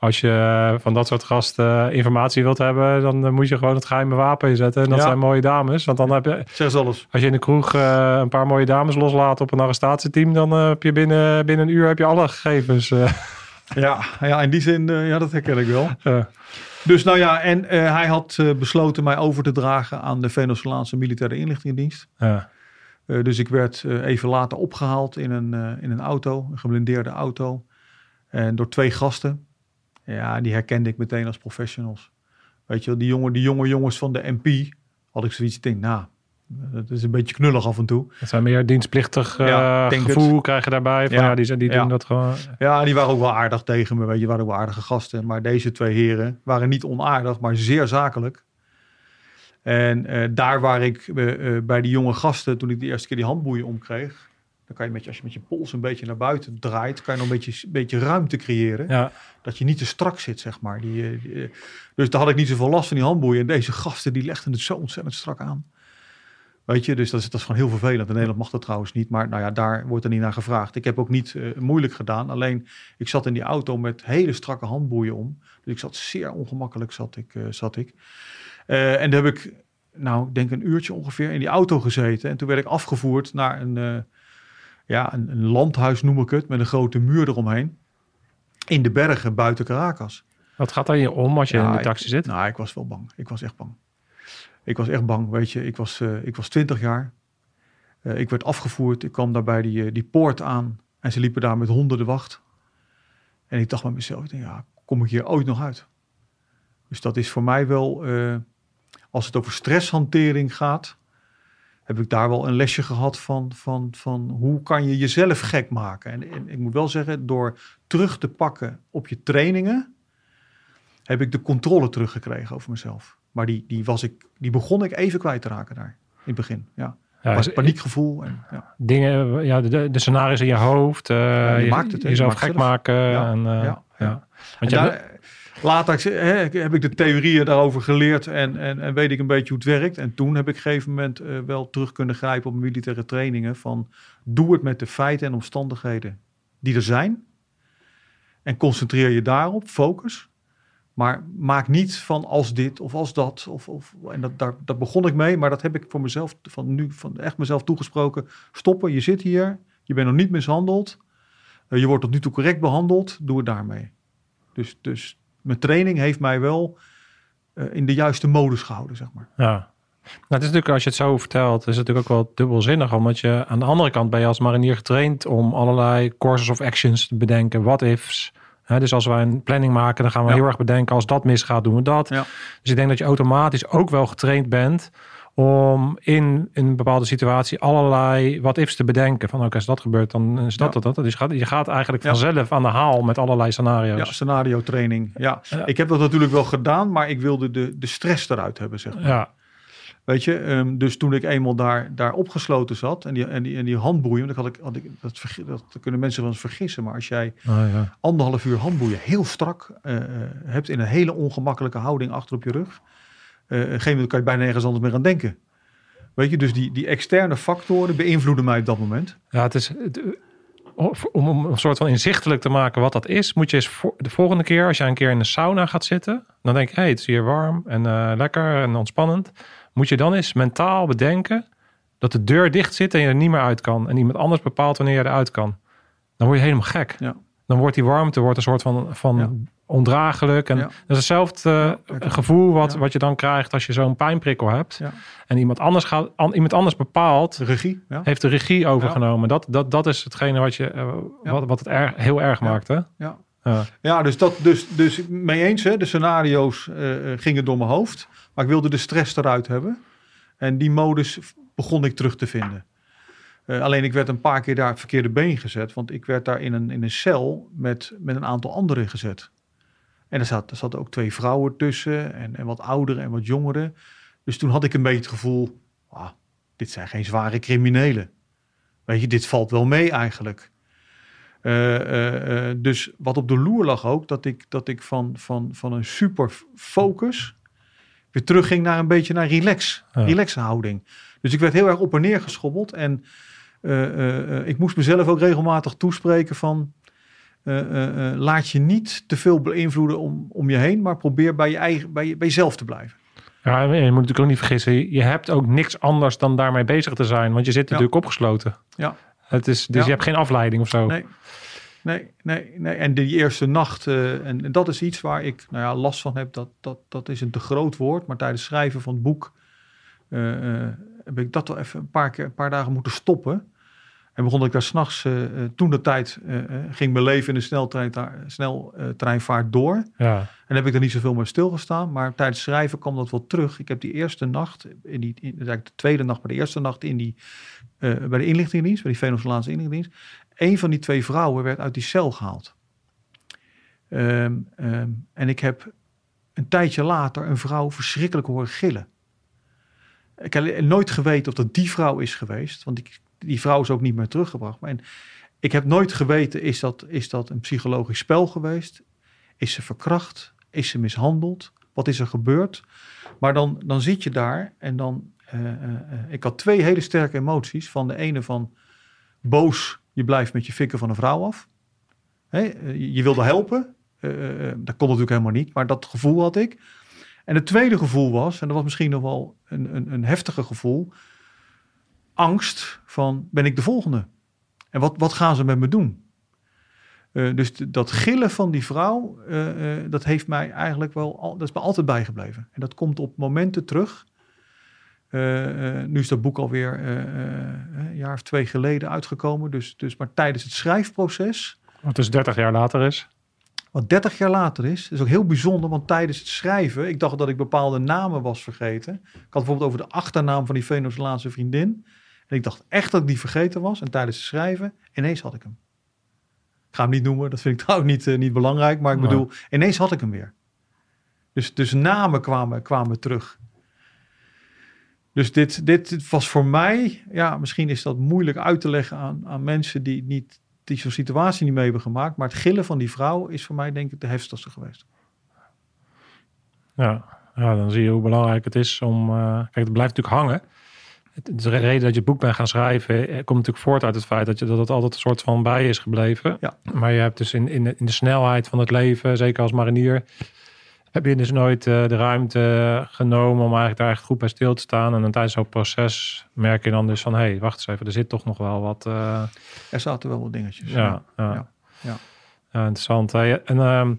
Als je eh, van dat soort gasten informatie wilt hebben, dan moet je gewoon het geheime wapen inzetten. En dat
Ja.
zijn mooie dames. Want dan heb je,
Zeg alles.
als je in de kroeg een paar mooie dames loslaat op een arrestatieteam, dan heb je binnen, binnen een uur heb je alle gegevens.
Ja, ja in die zin, eh, ja, dat herken ik wel. Dus nou ja, en eh, hij had eh, besloten mij over te dragen aan de Venezolaanse Militaire Inlichtingendienst.
ja.
Dus ik werd even later opgehaald in een, in een auto, een geblindeerde auto. En door twee gasten. Ja, die herkende ik meteen als professionals. Weet je wel, die jonge, die jonge jongens van de MP. Had ik zoiets, denk, nou, dat is een beetje knullig af en toe.
Dat zijn meer dienstplichtig eh,
Ja, denk
gevoel krijg je daarbij. Van, ja.
Ja.
die, zijn- die
Ja.
doen dat gewoon.
Ja, die waren ook wel aardig tegen me, weet je, waren ook wel aardige gasten. Maar deze twee heren waren niet onaardig, maar zeer zakelijk. En eh, daar waar ik eh, eh, bij die jonge gasten, toen ik de eerste keer die handboeien omkreeg, dan kan je met je, als je met je pols een beetje naar buiten draait, kan je nog een beetje, een beetje ruimte creëren.
Ja.
Dat je niet te strak zit, zeg maar. Die, eh, die, eh, dus daar had ik niet zoveel last van die handboeien. En deze gasten, die legden het zo ontzettend strak aan. Weet je, dus dat is, dat is gewoon heel vervelend. In Nederland mag dat trouwens niet, maar nou ja, daar wordt er niet naar gevraagd. Ik heb ook niet eh, moeilijk gedaan. Alleen, ik zat in die auto met hele strakke handboeien om. Dus ik zat zeer ongemakkelijk, zat ik. eh, zat ik. Eh, en daar heb ik, nou, ik denk een uurtje ongeveer in die auto gezeten. En toen werd ik afgevoerd naar een, ja, een, een landhuis, noem ik het, met een grote muur eromheen. In de bergen buiten Caracas.
Wat gaat daar je om als je
Ja,
in de
ik-
taxi zit?
Nou, ik was wel bang. Ik was echt bang. Ik was echt bang, weet je. Ik was, eh ik was 20 jaar. Eh, ik werd afgevoerd. Ik kwam daar bij die, eh, die poort aan. En ze liepen daar met honderden wacht. En ik dacht bij mezelf, ik denk, ja, kom ik hier ooit nog uit? Dus dat is voor mij wel, als het over stresshantering gaat, heb ik daar wel een lesje gehad van, van, van hoe kan je jezelf gek maken. En, en ik moet wel zeggen, door terug te pakken op je trainingen, heb ik de controle teruggekregen over mezelf. Maar die, die, was ik, die begon ik even kwijt te raken daar in het begin. Ja.
Ja,
Was
is-
paniekgevoel. En, ja.
dingen, ja, de, de scenario's in je hoofd, eh
je
je,
maakt het, je
jezelf gek
zelf.
maken.
Ja,
en, eh,
ja.
Want
En daar, later heb ik de theorieën daarover geleerd en, en, en weet ik een beetje hoe het werkt. En toen heb ik op een gegeven moment eh, wel terug kunnen grijpen op militaire trainingen van doe het met de feiten en omstandigheden die er zijn. En concentreer je daarop, focus. Maar maak niet van als dit of als dat. Of, of, en dat, daar, daar begon ik mee, maar dat heb ik voor mezelf van nu van echt mezelf toegesproken. Stoppen, je zit hier, je bent nog niet mishandeld. eh, je wordt tot nu toe correct behandeld, doe het daarmee. Dus, dus mijn training heeft mij wel eh, in de juiste modus gehouden, zeg maar.
Ja. Nou, het is natuurlijk, als je het zo vertelt, is het natuurlijk ook wel dubbelzinnig. Omdat je aan de andere kant ben je als marinier getraind om allerlei courses of actions te bedenken. What ifs. Dus als wij een planning maken, dan gaan we
Ja.
heel erg bedenken. Als dat misgaat, doen we dat.
Ja.
Dus ik denk dat je automatisch ook wel getraind bent om in, een bepaalde situatie allerlei wat ifs te bedenken. Van oké, als dat gebeurt, dan is dat
Ja.
dat. dat. Dus je gaat, je gaat eigenlijk
Ja.
vanzelf aan de haal met allerlei
Ja,
scenario's.
scenario training. Ja.
Ja.
ik heb dat natuurlijk wel gedaan, maar ik wilde de, de stress eruit hebben, zeg maar.
Ja,
Weet je, ehm, dus toen ik eenmaal daar, daar opgesloten zat en die, en die, en die handboeien, want ik had ik, had ik, dat, vergi- dat kunnen mensen wel eens vergissen, maar als jij
Oh, ja.
anderhalf uur handboeien heel strak eh, eh, hebt in een hele ongemakkelijke houding achter op je rug, eh, op een gegeven moment kan je bijna nergens anders meer aan denken. Weet je, dus die, die externe factoren beïnvloeden mij op dat moment.
Ja, het is het, om, om een soort van inzichtelijk te maken wat dat is, moet je eens voor, de volgende keer, als jij een keer in de sauna gaat zitten, dan denk je, hé, hey, het is hier warm en eh, lekker en ontspannend. Moet je dan eens mentaal bedenken dat de deur dicht zit en je er niet meer uit kan. En iemand anders bepaalt wanneer je eruit kan. Dan word je helemaal gek.
Ja.
Dan wordt die warmte wordt een soort van, van
Ja.
ondraaglijk. En
Ja.
dat is hetzelfde eh, gevoel wat, wat je dan krijgt als je zo'n pijnprikkel hebt. En iemand anders, gaat, an- iemand anders bepaalt
Regie, ja.
heeft de regie overgenomen. Dat, dat, dat is hetgene wat, je, eh, wat, wat het erg, heel erg maakt. Hè?
ja.
Ja.
Dus dat, dus, dus mee eens, hè, de scenario's eh, eh, gingen door mijn hoofd, maar ik wilde de stress eruit hebben. En die modus begon ik terug te vinden. Eh, alleen ik werd een paar keer daar het verkeerde been gezet, want ik werd daar in een, in een cel met, met een aantal anderen gezet. En er zaten zaten ook twee vrouwen tussen, en, en wat ouderen en wat jongeren. Dus toen had ik een beetje het gevoel, ah, dit zijn geen zware criminelen. Weet je, dit valt wel mee eigenlijk. Eh, eh, eh, dus wat op de loer lag ook, dat ik, dat ik van, van, van een super focus weer terugging naar een beetje naar relax,
Ja.
relax houding. Dus ik werd heel erg op en neer geschobbeld en ik moest mezelf ook regelmatig toespreken van laat je niet te veel beïnvloeden om, om je heen, maar probeer bij, je eigen, bij, je, bij jezelf te blijven.
Ja, je moet natuurlijk ook niet vergissen, je- hebt ook niks anders dan daarmee bezig te zijn, want je zit
Ja.
natuurlijk opgesloten.
Ja.
Het is, dus
Ja.
je hebt geen afleiding of zo.
Nee, nee, nee, nee. En die eerste nacht, eh, en, en dat is iets waar ik nou ja, last van heb. Dat, dat, dat is een te groot woord. Maar tijdens het schrijven van het boek eh, eh, heb ik dat wel even een paar, keer, een paar dagen moeten stoppen. En begon ik daar s'nachts, uh, toen de tijd, eh, ging mijn leven in de sneltrein, sneltreinvaart door.
Ja.
En heb ik er niet zoveel meer stilgestaan. Maar tijdens schrijven kwam dat wel terug. Ik heb die eerste nacht, in die, in, eigenlijk de tweede nacht, maar de eerste nacht in die, bij de inlichtingendienst, bij die Venezolaanse inlichtingendienst. Een van die twee vrouwen werd uit die cel gehaald. Ehm, ehm, en ik heb een tijdje later een vrouw verschrikkelijk horen gillen. Ik heb nooit geweten of dat die vrouw is geweest. Want ik, die vrouw is ook niet meer teruggebracht. En ik heb nooit geweten, is dat, is dat een psychologisch spel geweest? Is ze verkracht? Is ze mishandeld? Wat is er gebeurd? Maar dan, dan zit je daar en dan... Uh, uh, uh, ik had twee hele sterke emoties. Van de ene van boos, je blijft met je fikken van een vrouw af. Je, wilde helpen. Dat kon natuurlijk helemaal niet, maar dat gevoel had ik. En het tweede gevoel was, en dat was misschien nog wel een, een, een heftiger gevoel... angst van, ben ik de volgende? En wat, wat gaan ze met me doen? Uh, dus dat gillen van die vrouw, uh, uh, dat heeft mij eigenlijk wel, al, dat is me altijd bijgebleven. En dat komt op momenten terug. nu is dat boek alweer een jaar of twee geleden uitgekomen. Dus, dus maar tijdens het schrijfproces.
Wat dus 30 jaar later is.
Wat 30 jaar later is, is ook heel bijzonder, want tijdens het schrijven, ik dacht dat ik bepaalde namen was vergeten. Ik had bijvoorbeeld over de achternaam van die Venezolaanse vriendin. En ik dacht echt dat ik die vergeten was. En tijdens het schrijven, ineens had ik hem. Ik ga hem niet noemen, dat vind ik trouwens niet, uh, niet belangrijk. Maar ik bedoel, ineens had ik hem weer. Dus, dus namen kwamen, kwamen terug. Dus dit, dit was voor mij, ja, misschien is dat moeilijk uit te leggen aan, aan mensen die, niet, die zo'n situatie niet mee hebben gemaakt. Maar het gillen van die vrouw is voor mij denk ik de heftigste geweest.
Ja, ja dan zie je hoe belangrijk het is om... Uh, kijk, het blijft natuurlijk hangen de reden dat je het boek bent gaan schrijven komt natuurlijk voort uit het feit dat, je, dat het altijd een soort van bij is gebleven.
Ja.
Maar je hebt dus in, in, de, in de snelheid van het leven, zeker als marinier, heb je dus nooit uh, de ruimte genomen om eigenlijk daar echt goed bij stil te staan. En dan tijdens zo'n proces merk je dan dus van, hé, hey, wacht eens even, er zit toch nog wel wat... Uh,
er zaten wel wat dingetjes.
Ja, ja.
ja.
ja. ja. ja interessant. En uh,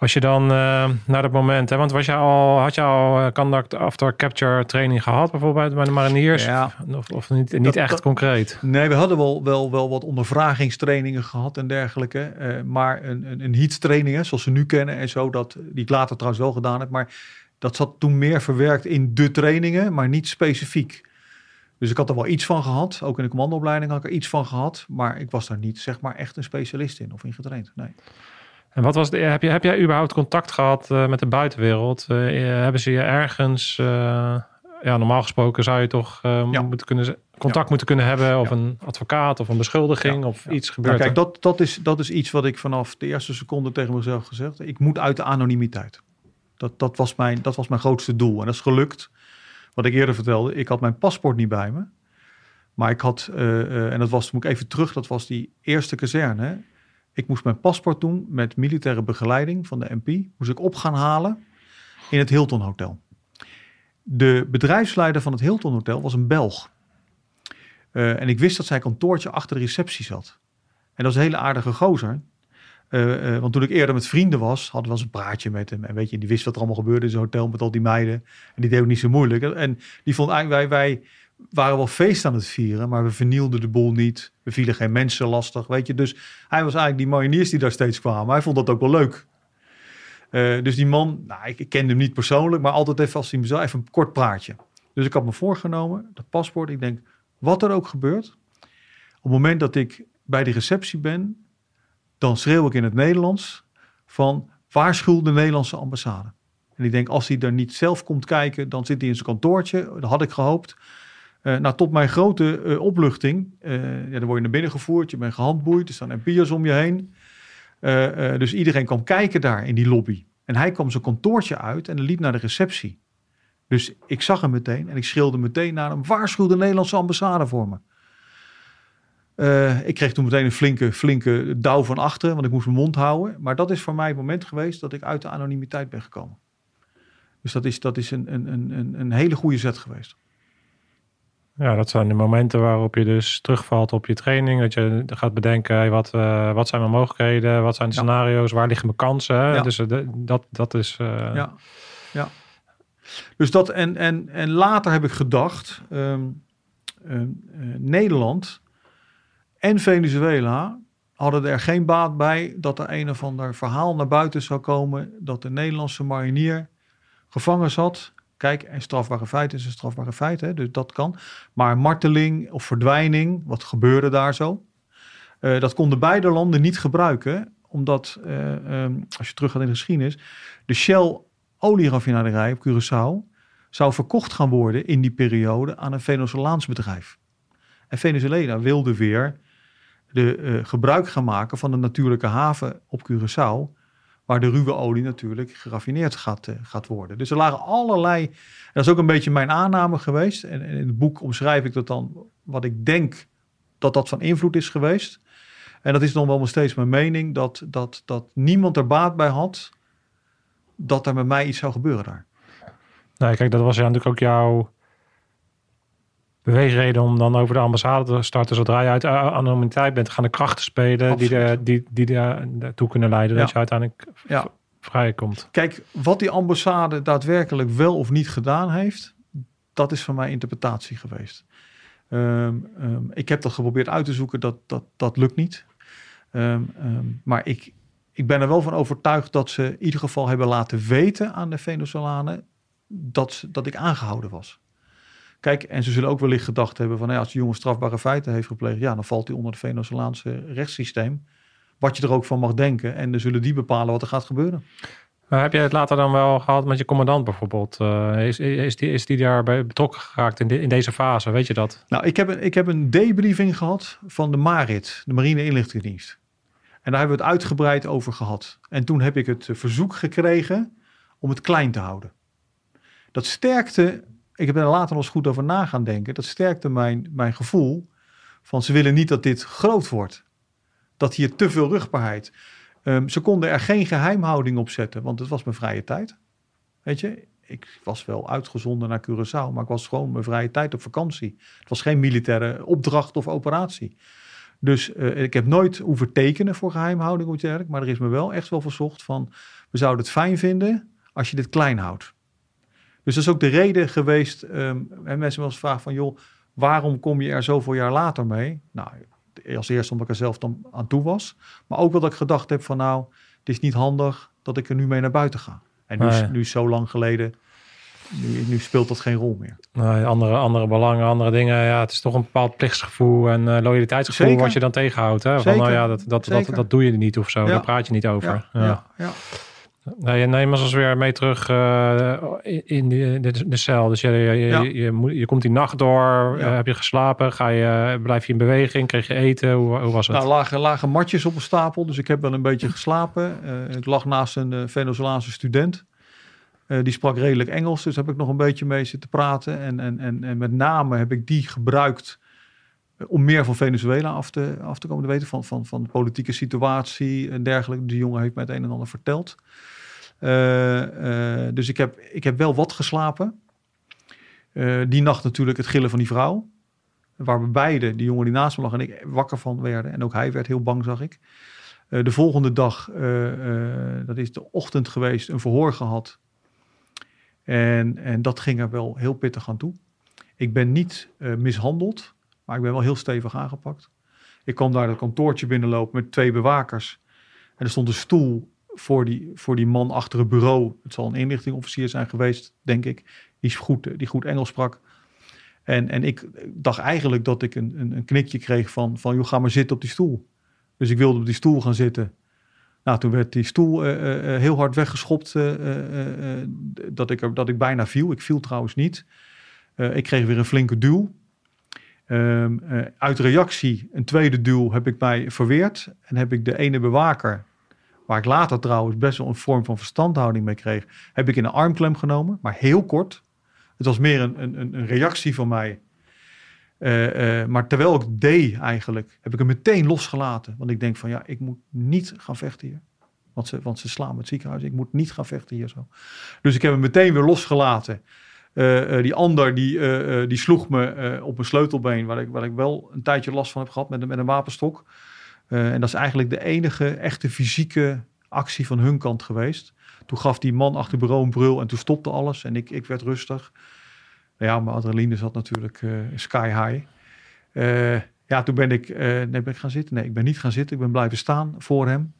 als je dan uh, naar dat moment, hè, want was je al, had je al uh, conduct after capture training gehad, bijvoorbeeld bij de mariniers?
Ja.
Of, of niet, niet
dat,
echt
dat,
concreet?
Nee, we hadden wel, wel, wel wat ondervragingstrainingen gehad en dergelijke. Uh, maar een, een, een heatstraining, hè, zoals ze nu kennen en zo, dat, die ik later trouwens wel gedaan heb. Maar dat zat toen meer verwerkt in de trainingen, maar niet specifiek. Dus ik had er wel iets van gehad. Ook in de commandoopleiding had ik er iets van gehad. Maar ik was daar niet zeg maar echt een specialist in of in getraind. Nee.
En wat was de, heb, je, heb jij überhaupt contact gehad uh, met de buitenwereld? Uh, hebben ze je ergens, uh, ja, normaal gesproken zou je toch ja. moeten kunnen, contact ja. moeten kunnen hebben, of ja. een advocaat of een beschuldiging of iets gebeurt.
Nou, kijk, dat, dat, is, dat is iets wat ik vanaf de eerste seconde tegen mezelf gezegd heb. Ik moet uit de anonimiteit. Dat, dat, was mijn, dat was mijn grootste doel en dat is gelukt. Wat ik eerder vertelde, ik had mijn paspoort niet bij me. Maar ik had, en dat was, moet ik even terug, dat was die eerste kazerne. Ik moest mijn paspoort doen met militaire begeleiding van de MP. Moest ik op gaan halen in het Hilton Hotel. De bedrijfsleider van het Hilton Hotel was een Belg. Uh, en ik wist dat zij kantoortje achter de receptie zat. En dat was een hele aardige gozer. Uh, uh, want toen ik eerder met vrienden was, hadden we eens een praatje met hem. En weet je, die wist wat er allemaal gebeurde in zo'n hotel met al die meiden. En die deed ook niet zo moeilijk. En die vond eigenlijk, wij, wij waren wel feest aan het vieren, maar we vernielden de boel niet. We vielen geen mensen lastig, weet je. Dus hij was eigenlijk die mariniers die daar steeds kwamen. Hij vond dat ook wel leuk. Uh, dus die man, nou, ik, ik kende hem niet persoonlijk, maar altijd even als hij me zo even een kort praatje. Dus ik had me voorgenomen, dat paspoort, ik denk, wat er ook gebeurt. Op het moment dat ik bij de receptie ben, dan schreeuw ik in het Nederlands van waarschuw de Nederlandse ambassade. En ik denk, als hij er niet zelf komt kijken, dan zit hij in zijn kantoortje. Dat had ik gehoopt. Uh, nou, tot mijn grote uh, opluchting, uh, ja, dan word je naar binnen gevoerd, je bent gehandboeid, er staan MP'ers om je heen. dus iedereen kwam kijken daar in die lobby. En hij kwam zijn kantoortje uit en liep naar de receptie. Dus ik zag hem meteen en ik schreeuwde meteen naar hem, waarschuw de Nederlandse ambassade voor me. ik kreeg toen meteen een flinke, flinke douw van achteren, want ik moest mijn mond houden. Maar dat is voor mij het moment geweest dat ik uit de anonimiteit ben gekomen. Dus dat is, dat is een, een, een, een hele goede zet geweest.
Ja, dat zijn de momenten waarop je dus terugvalt op je training. Dat je gaat bedenken, hey, wat, uh, wat zijn mijn mogelijkheden? Wat zijn de ja. scenario's? Waar liggen mijn kansen? Ja. Dus uh, dat, dat is... Uh...
Ja, ja. Dus dat en, en, en later heb ik gedacht, um, um, Nederland en Venezuela hadden er geen baat bij dat er een of ander verhaal naar buiten zou komen dat de Nederlandse marinier gevangen zat Kijk, een strafbare feit is een strafbare feit, hè, dus dat kan. Maar marteling of verdwijning, wat gebeurde daar zo? Uh, dat konden beide landen niet gebruiken, omdat, uh, um, als je terug gaat in de geschiedenis, de Shell olieraffinaderij op Curaçao zou verkocht gaan worden in die periode aan een Venezolaans bedrijf. En Venezuela wilde weer de, uh, gebruik gaan maken van de natuurlijke haven op Curaçao waar de ruwe olie natuurlijk geraffineerd gaat, uh, gaat worden. Dus er lagen allerlei, dat is ook een beetje mijn aanname geweest. En, en, in het boek omschrijf ik dat dan, wat ik denk dat dat van invloed is geweest. En dat is dan wel nog steeds mijn mening, dat, dat, dat niemand er baat bij had dat er met mij iets zou gebeuren daar.
Nee, kijk, dat was ja natuurlijk ook jouw beweegreden om dan over de ambassade te starten zodra je uit anonimiteit bent. Gaan de krachten spelen die, de, die, die daartoe kunnen leiden ja. dat je uiteindelijk ja. vrij komt.
Kijk, wat die ambassade daadwerkelijk wel of niet gedaan heeft, dat is van mij interpretatie geweest. Um, um, ik heb dat geprobeerd uit te zoeken, dat, dat, dat lukt niet. Um, maar ik, ik ben er wel van overtuigd dat ze in ieder geval hebben laten weten aan de Venezolanen dat, dat ik aangehouden was. Kijk, en ze zullen ook wellicht gedacht hebben van, nou ja, als de jongen strafbare feiten heeft gepleegd, ja, dan valt hij onder het Venezolaanse rechtssysteem. Wat je er ook van mag denken. En dan zullen die bepalen wat er gaat gebeuren.
Maar heb jij het later dan wel gehad met je commandant bijvoorbeeld? Uh, is, is, die, is die daarbij betrokken geraakt in, de, in deze fase? Weet je dat?
Nou, ik heb, een, ik heb een debriefing gehad van de MARIT, de Marine Inlichtingendienst. En daar hebben we het uitgebreid over gehad. En toen heb ik het verzoek gekregen om het klein te houden. Dat sterkte ik heb er later nog eens goed over na gaan denken. Dat sterkte mijn, mijn gevoel van ze willen niet dat dit groot wordt. Dat hier te veel rugbaarheid. Um, ze konden er geen geheimhouding op zetten, want het was mijn vrije tijd. Weet je, ik was wel uitgezonden naar Curaçao, maar ik was gewoon mijn vrije tijd op vakantie. Het was geen militaire opdracht of operatie. Dus uh, ik heb nooit hoeven tekenen voor geheimhouding of maar er is me wel echt wel verzocht van, we zouden het fijn vinden als je dit klein houdt. Dus dat is ook de reden geweest. Um, en mensen wel eens vragen van, joh, waarom kom je er zoveel jaar later mee? Nou, als eerste omdat ik er zelf dan aan toe was. Maar ook dat ik gedacht heb van, nou, het is niet handig dat ik er nu mee naar buiten ga. En nu, is, nu zo lang geleden nu, nu speelt dat geen rol meer.
Nee, andere, andere belangen, andere dingen. Ja, het is toch een bepaald plichtsgevoel en eh, loyaliteitsgevoel
Zeker.
wat je dan tegenhoudt. Hè? Van,
Zeker.
nou ja, dat, dat, dat, dat doe je niet of zo.
Ja.
Daar praat je niet over.
Ja,
ja. Nee, je neemt ons weer mee terug eh, in- de, de, de cel. Dus je, je, je,
Ja.
je, moet, je komt die nacht door.
Ja.
eh, heb je geslapen? Ga je, blijf je in beweging? Kreeg je eten? Hoe, hoe was het?
Nou, lagen, lagen matjes op een stapel, dus ik heb wel een beetje geslapen. Eh, ik lag naast een Venezolaanse student. Die sprak redelijk Engels, dus heb ik nog een beetje mee zitten praten. En, en, en, en met name heb ik die gebruikt om meer van Venezuela af te, af te komen te weten. Van, van, van de politieke situatie en dergelijke. Die jongen heeft mij het een en ander verteld. Eh, eh, dus ik heb, ik heb wel wat geslapen. Eh, die nacht natuurlijk het gillen van die vrouw. Waar we beide, die jongen die naast me lag en ik, wakker van werden. En ook hij werd heel bang, zag ik. Eh, de volgende dag, eh, eh, dat is de ochtend geweest, een verhoor gehad. En, en dat ging er wel heel pittig aan toe. Ik ben niet eh, mishandeld, maar ik ben wel heel stevig aangepakt. Ik kwam daar dat kantoortje binnenlopen met twee bewakers. En er stond een stoel voor die, voor die man achter het bureau. Het zal een inlichtingofficier zijn geweest, denk ik. Die goed, die goed Engels sprak. En, en ik dacht eigenlijk dat ik een, een, een knikje kreeg van, van, joh, ga maar zitten op die stoel. Dus ik wilde op die stoel gaan zitten. Nou, toen werd die stoel eh, eh, eh, heel hard weggeschopt, dat, ik er, dat ik bijna viel. Ik viel trouwens niet. Ik kreeg weer een flinke duw. Eh, uit reactie, een tweede duw, heb ik mij verweerd. En heb ik de ene bewaker, waar ik later trouwens best wel een vorm van verstandhouding mee kreeg, heb ik in een armklem genomen, maar heel kort. Het was meer een, een, een- reactie van mij. Eh, eh, maar terwijl ik deed eigenlijk, heb ik hem meteen losgelaten. Want ik denk van ja, ik moet niet gaan vechten hier. Want ze, want ze slaan me het ziekenhuis. Ik moet niet gaan vechten hier zo. Dus ik heb hem meteen weer losgelaten. Eh, eh, die ander die, eh, die sloeg me op mijn sleutelbeen, waar ik, waar ik wel een tijdje last van heb gehad met, een- met een wapenstok. En dat is eigenlijk de enige echte fysieke actie van hun kant geweest. Toen gaf die man achter het bureau een brul en toen stopte alles en ik, ik werd rustig. Nou ja, mijn adrenaline zat natuurlijk sky high. Ja, toen ben ik, nee, ben ik gaan zitten. Nee, ik ben niet gaan zitten. Ik ben blijven staan voor hem.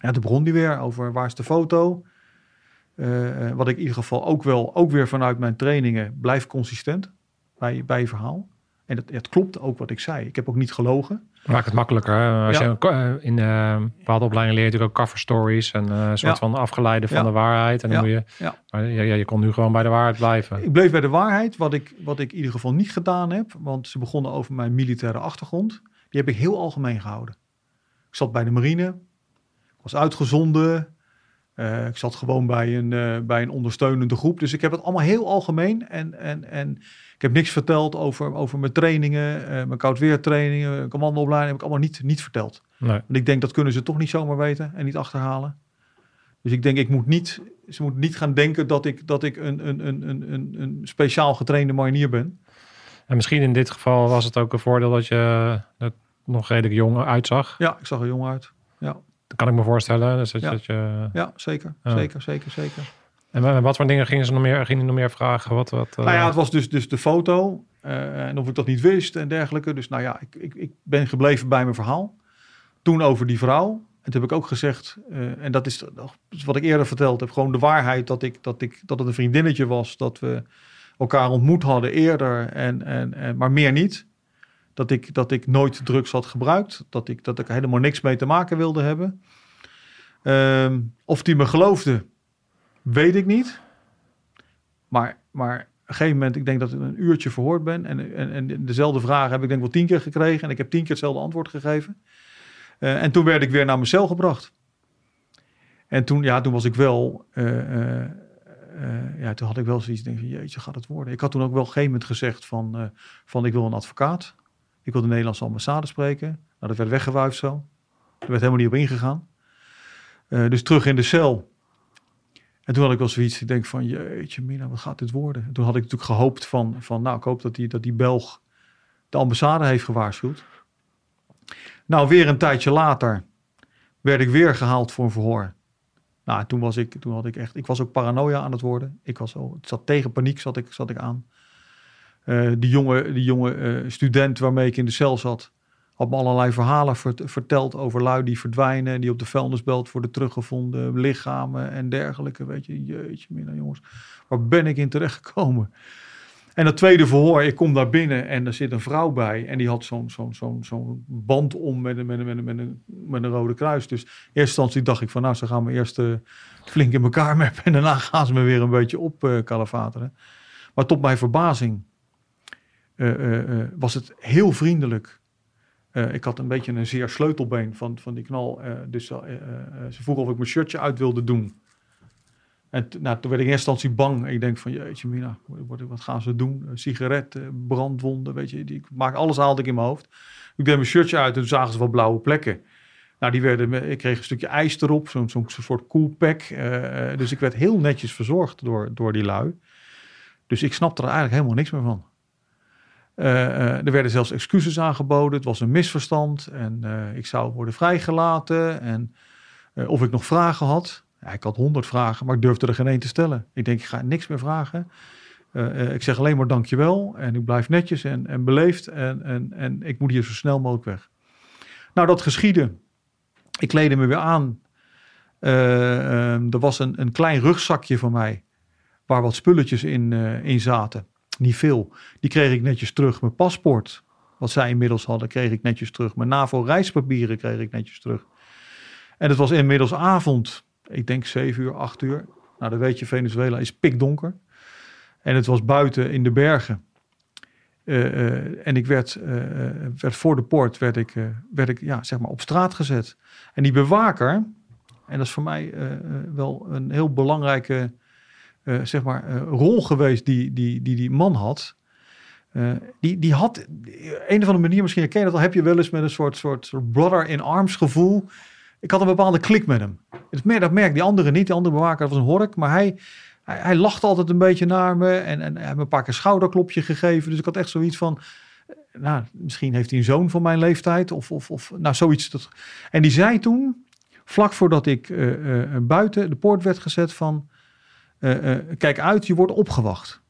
Ja, toen begon hij weer over waar is de foto. Eh, eh, wat ik in ieder geval ook wel, ook weer vanuit mijn trainingen, blijf consistent bij, bij je verhaal. En het, het klopt ook wat ik zei. Ik heb ook niet gelogen.
Maakt het makkelijker. Hè? Als
Ja.
je eh, in de bepaalde opleiding leer je natuurlijk ook cover stories en een soort
Ja.
van afgeleide van
Ja.
de waarheid. En dan moet je, maar ja, je kon nu gewoon bij de waarheid blijven.
Ik bleef bij de waarheid, wat ik, wat ik in ieder geval niet gedaan heb. Want ze begonnen over mijn militaire achtergrond. Die heb ik heel algemeen gehouden. Ik zat bij de marine. Ik was uitgezonden. Eh, ik zat gewoon bij een, eh, bij een ondersteunende groep. Dus ik heb het allemaal heel algemeen. En, en, en ik heb niks verteld over, over mijn trainingen. eh, mijn koudweertrainingen, commandoopleiding. Heb ik allemaal niet, niet verteld.
Nee.
Want ik denk dat kunnen ze toch niet zomaar weten en niet achterhalen. Dus ik denk, ik moet niet, ze moeten niet gaan denken dat ik, dat ik een, een, een, een, een, een speciaal getrainde marinier ben.
En misschien in dit geval was het ook een voordeel dat je er nog redelijk jong uitzag.
Ja, ik zag er jong uit.
Dat kan ik me voorstellen. Dus dat,
Ja.
dat je,
ja zeker,
Ja.
zeker, zeker, zeker.
en wa- wat voor dingen gingen ze nog meer, gingen nog meer vragen? Wat, wat, eh,
Nou ja, het was dus, dus de foto eh, en of ik dat niet wist en dergelijke. Dus nou ja, ik, ik, ik ben gebleven bij mijn verhaal. Toen over die vrouw. En toen heb ik ook gezegd, eh, en dat is wat ik eerder verteld heb, gewoon de waarheid dat, ik, dat, ik, dat het een vriendinnetje was, dat we elkaar ontmoet hadden eerder, en, en, en, maar meer niet. Dat ik, dat ik nooit drugs had gebruikt, dat ik, dat ik helemaal niks mee te maken wilde hebben. Ehm, of die me geloofde, weet ik niet. Maar, maar op een gegeven moment, ik denk dat ik een uurtje verhoord ben. En, en, en dezelfde vraag heb ik denk wel tien keer gekregen. En ik heb tien keer hetzelfde antwoord gegeven. Eh, en toen werd ik weer naar mijn cel gebracht. En toen, ja, toen was ik wel... eh, eh, ja, toen had ik wel zoiets, denk van, jeetje, gaat het worden? Ik had toen ook wel gegeven moment gezegd van, van ik wil een advocaat. Ik wil de Nederlandse ambassade spreken. Nou, dat werd weggewuifd zo. Er werd helemaal niet op ingegaan. Eh, dus terug in de cel. En toen had ik wel zoiets, ik denk van, jeetje Mina, wat gaat dit worden? En toen had ik natuurlijk gehoopt van, van nou, ik hoop dat die, dat die Belg de ambassade heeft gewaarschuwd. Nou, weer een tijdje later werd ik weer gehaald voor een verhoor. Nou, toen was ik, toen had ik echt, ik was ook paranoia aan het worden. Ik was al, het zat tegen paniek, zat ik, zat ik aan. Eh, die jonge, die jonge eh, student waarmee ik in de cel zat, Had me allerlei verhalen vert- verteld over lui die verdwijnen. Die op de vuilnisbelt worden teruggevonden. Lichamen en dergelijke. Weet je, jeetje mina jongens. Waar ben ik in terecht gekomen? En dat tweede verhoor, ik kom daar binnen en er zit een vrouw bij. En die had zo'n zo'n zo'n zo'n band om met een, met, een, met, een, met, een, met een rode kruis. Dus in eerste instantie dacht ik van nou, ze gaan me eerst eh, flink in elkaar meppen. En daarna gaan ze me weer een beetje op kalafateren. Maar tot mijn verbazing was het heel vriendelijk. Eh, ik had een beetje een zeer sleutelbeen van, van die knal. eh, dus eh, eh, eh, ze vroeg of ik mijn shirtje uit wilde doen. En nou, toen werd ik in eerste instantie bang. Ik denk van, jeetje mina, wat, gaan ze doen? Uh, sigaretten, brandwonden, weet je. Die, ik maak alles haalde ik in mijn hoofd. Ik deed mijn shirtje uit en toen zagen ze wat blauwe plekken. Nou, die werden, ik kreeg een stukje ijs erop, zo'n soort koelpack. Eh, eh, dus ik werd heel netjes verzorgd door, door die lui. Dus ik snapte er eigenlijk helemaal niks meer van. Eh, eh, er werden zelfs excuses aangeboden. Het was een misverstand en eh, ik zou worden vrijgelaten. En of ik nog vragen had. Ja, ik had honderd vragen, maar ik durfde er geen één te stellen. Ik denk, ik ga niks meer vragen. Ik zeg alleen maar dankjewel. En ik blijf netjes en, en beleefd. En, en, en ik moet hier zo snel mogelijk weg. Nou, dat geschiedde. Ik kleedde me weer aan. Eh, ehm, er was een, een klein rugzakje van mij. Waar wat spulletjes in, in zaten. Niet veel. Die kreeg ik netjes terug. Mijn paspoort, wat zij inmiddels hadden, kreeg ik netjes terug. Mijn NAVO-reispapieren kreeg ik netjes terug. En het was inmiddels avond. Ik denk 7 uur, 8 uur. Nou, dan weet je, Venezuela is pikdonker. En het was buiten in de bergen. Eh, eh, en ik werd, eh, werd voor de poort werd ik, werd ik ja, zeg maar op straat gezet. En die bewaker, en dat is voor mij wel een heel belangrijke eh, zeg maar, eh, rol geweest die die, die, die man had. Eh, die, die had, een of andere manier, misschien herken je dat al, heb je wel eens met een soort, soort, brother in arms gevoel. Ik had een bepaalde klik met hem. Dat merk, dat die andere niet. Die andere bewaker was een hork, maar hij, hij, lachte altijd een beetje naar me en, en hij me een paar keer schouderklopje gegeven. Dus ik had echt zoiets van, nou, misschien heeft hij een zoon van mijn leeftijd of, of, of nou zoiets. Dat... En die zei toen, vlak voordat ik buiten de poort werd gezet van, eh, eh, kijk uit, je wordt opgewacht.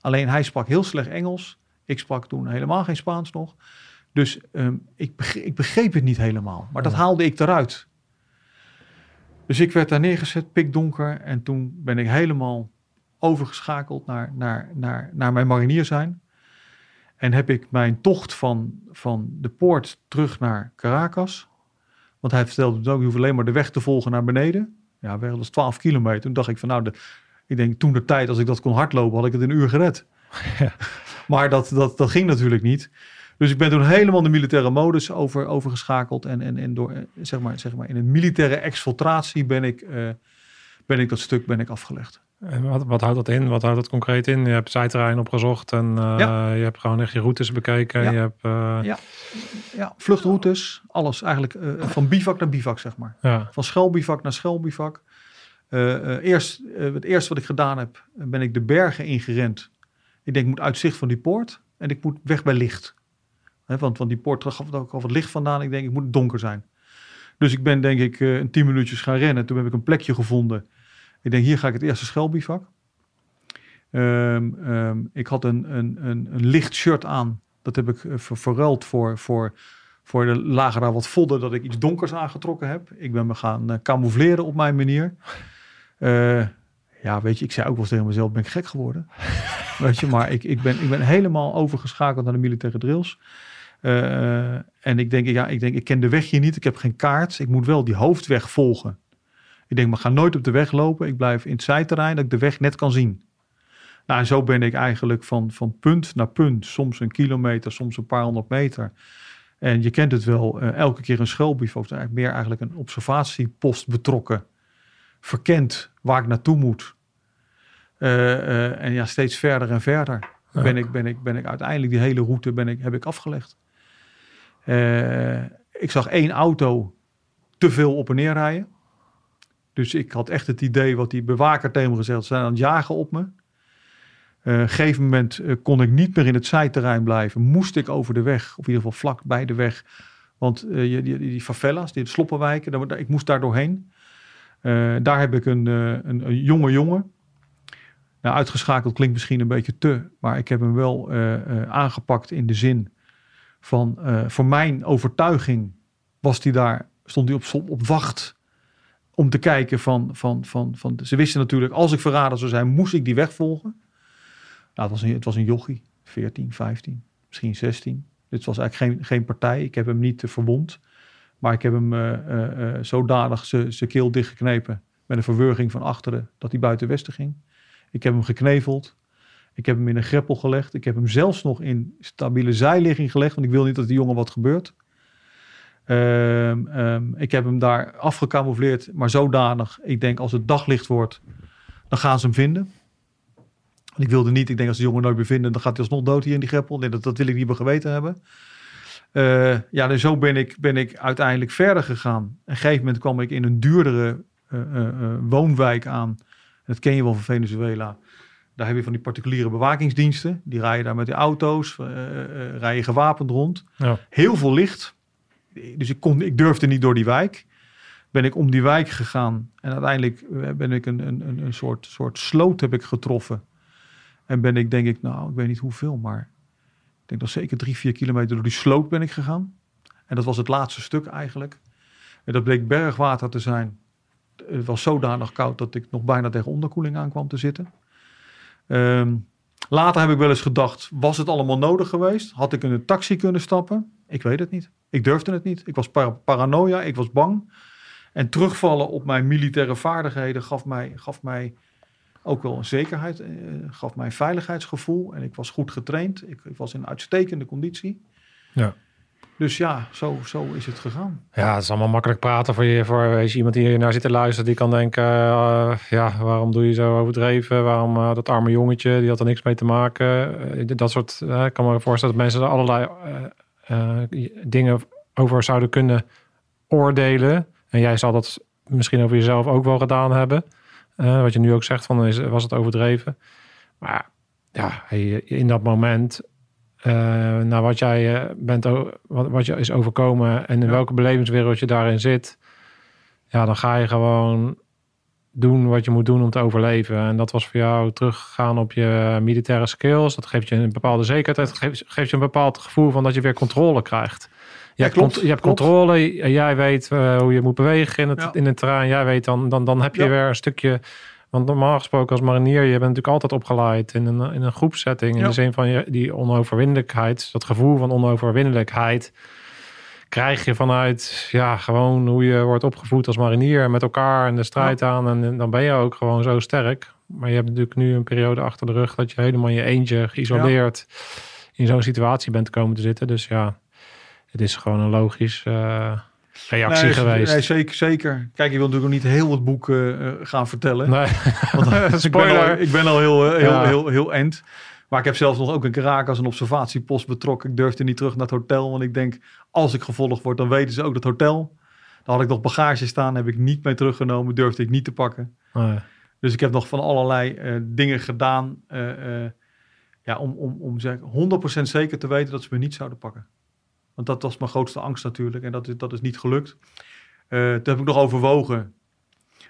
Alleen hij sprak heel slecht Engels. Ik sprak toen helemaal geen Spaans nog. Dus ehm, ik, begreep, ik begreep het niet helemaal. Maar dat haalde ik eruit. Dus ik werd daar neergezet, pikdonker. En toen ben ik helemaal overgeschakeld naar, naar, naar, naar mijn marinier zijn. En heb ik mijn tocht van, van de poort terug naar Caracas. Want hij vertelde het ook, je hoeft alleen maar de weg te volgen naar beneden. Ja, weg, dat is 12 kilometer. Toen dacht ik van nou, de, ik denk toen de tijd, als ik dat kon hardlopen, had ik het in een uur gered.
Ja.
Maar dat, dat, dat ging natuurlijk niet. Dus ik ben toen helemaal de militaire modus over, overgeschakeld. En, en, en door, eh, zeg maar, zeg maar, in een militaire exfiltratie ben ik, eh, ben ik dat stuk ben ik afgelegd.
En wat, wat houdt dat in? Wat houdt dat concreet in? Je hebt zijterrein opgezocht en eh,
Ja.
je hebt gewoon echt je routes bekeken.
Ja.
Je hebt,
Ja. Ja, vluchtroutes, alles eigenlijk van bivak naar bivak, zeg maar. Van schuilbivak naar schuilbivak. Eh, eh, eerst, eh, het eerste wat ik gedaan heb, ben ik de bergen ingerend. Ik denk, ik moet uitzicht van die poort en ik moet weg bij licht. Want, want die poort gaf ook al wat licht vandaan. Ik denk, ik moet donker zijn. Dus ik ben denk ik een tien minuutjes gaan rennen. Toen heb ik een plekje gevonden. Ik denk, hier ga ik het eerste schuilbivak. Ehm, ehm, ik had een, een, een, licht shirt aan. Dat heb ik ver- verruild voor, voor, voor de lagen daar wat vodden dat ik iets donkers aangetrokken heb. Ik ben me gaan camoufleren op mijn manier. Eh, ja, weet je, ik zei ook wel eens tegen mezelf, ben ik gek geworden? weet je, maar ik, ik, ben, ik ben helemaal overgeschakeld naar de militaire drills. Eh, en ik denk, ja, ik denk, ik ken de weg hier niet. Ik heb geen kaart. Ik moet wel die hoofdweg volgen. Ik denk, maar ga nooit op de weg lopen. Ik blijf in het zijterrein dat ik de weg net kan zien. Nou, en zo ben ik eigenlijk van, van punt naar punt. Soms een kilometer, soms een paar honderd meter. En je kent het wel, eh, elke keer een schuilbivak. Eigenlijk meer eigenlijk een observatiepost betrokken. Verkend waar ik naartoe moet. Eh, eh, en ja, steeds verder en verder
Ja.
ben, ik, ben, ik, ben ik uiteindelijk die hele route ben ik, heb ik afgelegd. Eh, ik zag één auto te veel op en neer rijden. Dus ik had echt het idee wat die bewaker tegen me gezegd zijn aan het jagen op me. Op een gegeven moment kon ik niet meer in het zijterrein blijven. Moest ik over de weg, of in ieder geval vlak bij de weg. Want je- die, die favelas, die sloppenwijken, daar- ik moest daar doorheen. Eh, daar heb ik een, eh, een, een jonge jongen. Nou, uitgeschakeld klinkt misschien een beetje te, maar ik heb hem wel eh, aangepakt in de zin van voor mijn overtuiging was hij daar, stond hij op, op wacht om te kijken van, van, van, van, ze wisten natuurlijk, als ik verrader zou zijn, moest ik die weg volgen. Nou, het was een, het was een jochie, 14, 15, misschien 16. Dit was eigenlijk geen, geen partij. Ik heb hem niet verwond. Maar ik heb hem uh, uh, zodanig zijn keel dichtgeknepen met een verwurging van achteren dat hij buiten westen ging. Ik heb hem gekneveld. Ik heb hem in een greppel gelegd. Ik heb hem zelfs nog in stabiele zijligging gelegd, want ik wil niet dat die jongen wat gebeurt. Um, um, ik heb hem daar afgecamoufleerd, maar zodanig. Ik denk als het daglicht wordt, dan gaan ze hem vinden. Ik wilde niet, ik denk als de jongen nooit meer vinden, dan gaat hij alsnog dood hier in die greppel. Dat, dat wil ik niet meer geweten hebben. Uh, ja, en zo ben ik, ben ik uiteindelijk verder gegaan. Op een gegeven moment kwam ik in een duurdere uh, uh, woonwijk aan. Dat ken je wel van Venezuela. Daar heb je van die particuliere bewakingsdiensten. Die rijden daar met die auto's, rijden gewapend rond. Ja. Heel veel licht. Dus ik, kon, ik durfde niet door die wijk. Ben ik om die wijk gegaan. En uiteindelijk ben ik een, een, een soort, soort sloot heb ik getroffen. En ben ik denk ik, nou, ik weet niet hoeveel, maar ik denk dat zeker drie, vier kilometer door die sloot ben ik gegaan. En dat was het laatste stuk eigenlijk. En dat bleek bergwater te zijn. Het was zodanig koud dat ik nog bijna tegen onderkoeling aankwam te zitten. Um, later heb ik wel eens gedacht, was het allemaal nodig geweest? Had ik in een taxi kunnen stappen? Ik weet het niet. Ik durfde het niet. Ik was par paranoia, ik was bang. En terugvallen op mijn militaire vaardigheden gaf mij, gaf mij ook wel een zekerheid, uh, gaf mij een veiligheidsgevoel. En ik was goed getraind. Ik, ik, was in uitstekende conditie.
Ja.
Dus ja, zo, zo is het gegaan.
Ja, het is allemaal makkelijk praten voor je. Voor je, iemand die hier naar zit te luisteren, die kan denken: uh, ja, waarom doe je zo overdreven? Waarom uh, dat arme jongetje, die had er niks mee te maken? dat soort. ik kan me voorstellen dat mensen er allerlei dingen over zouden kunnen oordelen. En jij zal dat misschien over jezelf ook wel gedaan hebben. Uh, wat je nu ook zegt, van is, was het overdreven. Maar ja, in dat moment, uh, naar wat jij uh, bent, wat, wat je is overkomen en in ja. welke belevingswereld je daarin zit, ja, dan ga je gewoon doen wat je moet doen om te overleven. En dat was voor jou teruggaan op je militaire skills. Dat geeft je een bepaalde zekerheid. Dat geeft, geeft je een bepaald gevoel van dat je weer controle krijgt. Je, hebt, klopt, je hebt controle, jij weet uh, hoe je moet bewegen in het, ja. in het terrein. Jij weet dan, dan, dan heb je ja. weer een stukje. Want normaal gesproken als marinier, je bent natuurlijk altijd opgeleid in een, in een groepsetting. In de zin van je, die onoverwinnelijkheid, dat gevoel van onoverwinnelijkheid. Krijg je vanuit ja, gewoon hoe je wordt opgevoed als marinier met elkaar en de strijd aan. En, en dan ben je ook gewoon zo sterk. Maar je hebt natuurlijk nu een periode achter de rug dat je helemaal in je eentje geïsoleerd in zo'n situatie bent komen te zitten. Dus ja, het is gewoon een logisch uh, reactie
nee,
geweest.
Nee, zeker, zeker. Kijk, je wil natuurlijk ook niet heel wat boeken uh, gaan vertellen.
Nee.
Want, ik, ben al, ik ben al heel, heel, ja. heel, heel, heel end. Maar ik heb zelfs nog ook een Caracas een observatiepost betrokken. Ik durfde niet terug naar het hotel, want ik denk, als ik gevolgd word, dan weten ze ook dat hotel. Dan had ik nog bagage staan, heb ik niet mee teruggenomen, durfde ik niet te pakken. Dus ik heb nog van allerlei uh, dingen gedaan ja, om, om, om zeg, 100% zeker te weten dat ze me niet zouden pakken. Want dat was mijn grootste angst natuurlijk. En dat is, dat is niet gelukt. Uh, toen heb ik nog overwogen.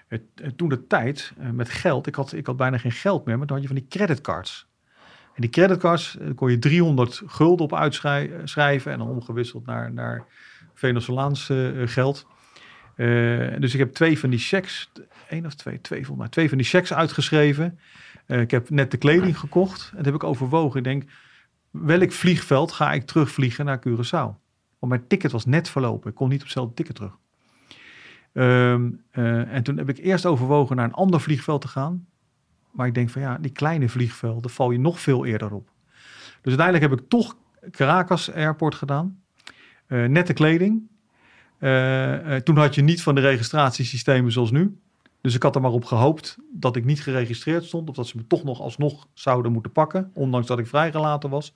Uh, toen de tijd uh, met geld. Ik had, ik had bijna geen geld meer. Maar dan had je van die creditcards. En die creditcards kon je 300 gulden op uitschrijven. En dan omgewisseld naar, naar Venezolaans geld. dus ik heb twee van die checks. één of twee, twee volgens mij. Twee van die checks uitgeschreven. ik heb net de kleding gekocht. En dat heb ik overwogen. Ik denk welk vliegveld ga ik terugvliegen naar Curaçao? Want mijn ticket was net verlopen. Ik kon niet op hetzelfde ticket terug. Um, uh, en toen heb ik eerst overwogen naar een ander vliegveld te gaan. Maar ik denk van ja, die kleine vliegvelden val je nog veel eerder op. Dus uiteindelijk heb ik toch Caracas Airport gedaan. Uh, nette kleding. Uh, toen had je niet van de registratiesystemen zoals nu. Dus ik had er maar op gehoopt dat ik niet geregistreerd stond. Of dat ze me toch nog alsnog zouden moeten pakken. Ondanks dat ik vrijgelaten was.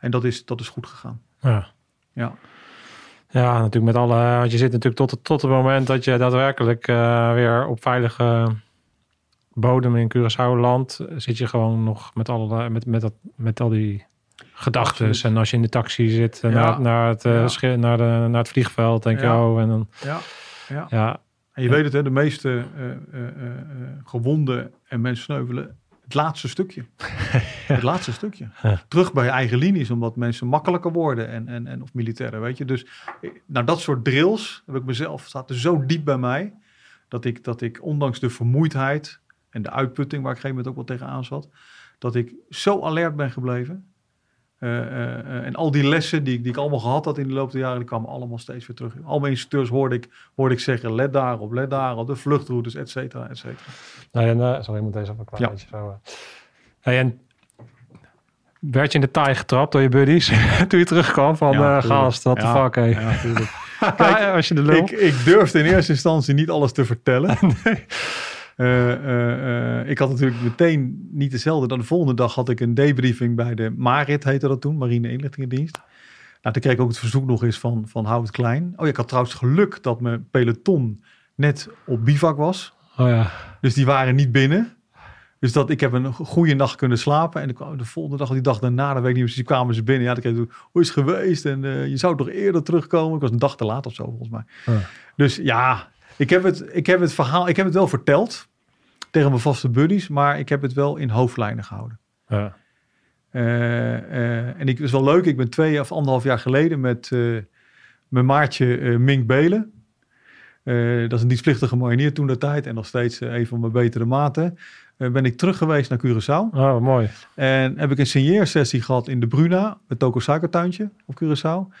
En dat is, dat is goed gegaan.
Ja.
Ja.
Ja, natuurlijk met alle. Want je zit natuurlijk tot, tot het moment dat je daadwerkelijk uh, weer op veilige bodem in Curaçao landt. Zit je gewoon nog met, alle, met, met, dat, met al die gedachten. En als je in de taxi zit ja. naar, naar, het, ja. naar, de, naar het vliegveld, denk je,
ja.
oh, en dan.
Ja. Ja. En je weet het, hè, de meeste uh, uh, uh, gewonden en mensen sneuvelen Het laatste stukje. Het laatste stukje. Terug bij je eigen linies, omdat mensen makkelijker worden en, en, en of militairen, weet je. Dus eh, nou, dat soort drills heb ik mezelf, staat er zo diep bij mij, dat ik, dat ik ondanks de vermoeidheid en de uitputting waar ik op een gegeven moment ook wel tegenaan zat, dat ik zo alert ben gebleven. Eh, eh, eh, en al die lessen die, ik- die ik allemaal gehad had in de loop der jaren, die kwamen allemaal steeds weer terug. Al mijn instructeurs hoorde ik, hoorde ik zeggen, let daarop, let daarop, de vluchtroutes, et cetera, et cetera.
Nee, en, eh, sorry, ik moet deze even een klein
Ja.
zo... Hey, en werd je in de taai getrapt door je buddies toen je terugkwam van
Ja,
gast, wat de
Ja,
fuck, hé.
Ja, tuurlijk.
Als je de lul...
ik, ik durfde in eerste instantie niet alles te vertellen. Eh, eh, eh, ik had natuurlijk meteen niet dezelfde. Dan de volgende dag had ik een debriefing bij de MARIT, heette dat toen, Marine Inlichtingendienst. Nou, toen kreeg ik ook het verzoek nog eens van, van hou het klein. Oh ja, ik had trouwens geluk dat mijn peloton net op bivak was.
Oh ja.
Dus die waren niet binnen. Dus dat, ik heb een goede nacht kunnen slapen. En kwam de volgende dag, die dag daarna, dan weet ik niet precies, kwamen ze binnen. Ja, dan kreeg ik, hoe is het geweest? En je zou toch eerder terugkomen? Ik was een dag te laat of zo, volgens mij.
Ja.
Dus ja, ik heb, het, ik heb het verhaal, ik heb het wel verteld tegen mijn vaste buddies, maar ik heb het wel in hoofdlijnen gehouden.
Ja.
Eh, eh, en ik is wel leuk, ik ben twee of anderhalf jaar geleden met eh, mijn maatje Mink Belen. Dat is een dienstplichtige marinier toen de tijd en nog steeds een van mijn betere maten. Ben ik terug geweest naar Curaçao.
Oh, mooi.
En heb ik een signeersessie gehad in de Bruna, het Toko Suikertuintje op Curaçao.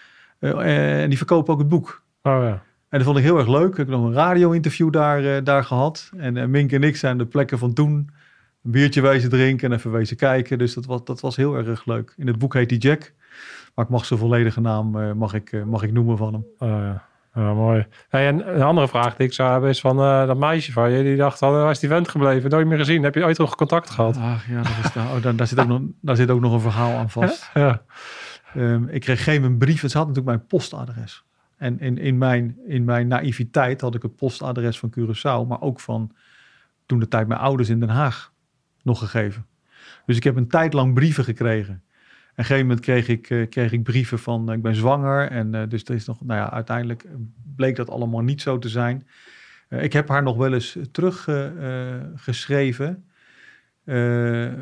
En die verkopen ook het boek.
Oh ja.
En dat vond ik heel erg leuk. Ik heb nog een radio-interview daar, eh, daar gehad. En eh, Mink en ik zijn de plekken van toen een biertje wezen drinken en even wezen kijken. Dus dat was, dat was heel erg leuk. In het boek heet hij Jack. Maar ik mag zijn volledige naam eh, mag ik, mag ik noemen van hem.
Oh, ja. Mooi. Hey, en een andere vraag die ik zou hebben is van dat meisje van je. Die dacht, waar is die vent gebleven? Nooit meer gezien. Heb je ooit nog contact gehad?
Ach ja, dat is, oh, daar, daar, zit ook nog, daar zit ook nog een verhaal aan vast.
Ja.
Ehm, ik kreeg geen een brief. Ze had natuurlijk mijn postadres. En in, in, mijn, in mijn naïviteit had ik het postadres van Curaçao, maar ook van toen de tijd mijn ouders in Den Haag nog gegeven. Dus ik heb een tijd lang brieven gekregen. En een gegeven moment kreeg ik, eh, kreeg ik brieven van eh, ik ben zwanger. En eh, dus er is nog, nou ja, uiteindelijk bleek dat allemaal niet zo te zijn. Ik heb haar nog wel eens teruggeschreven.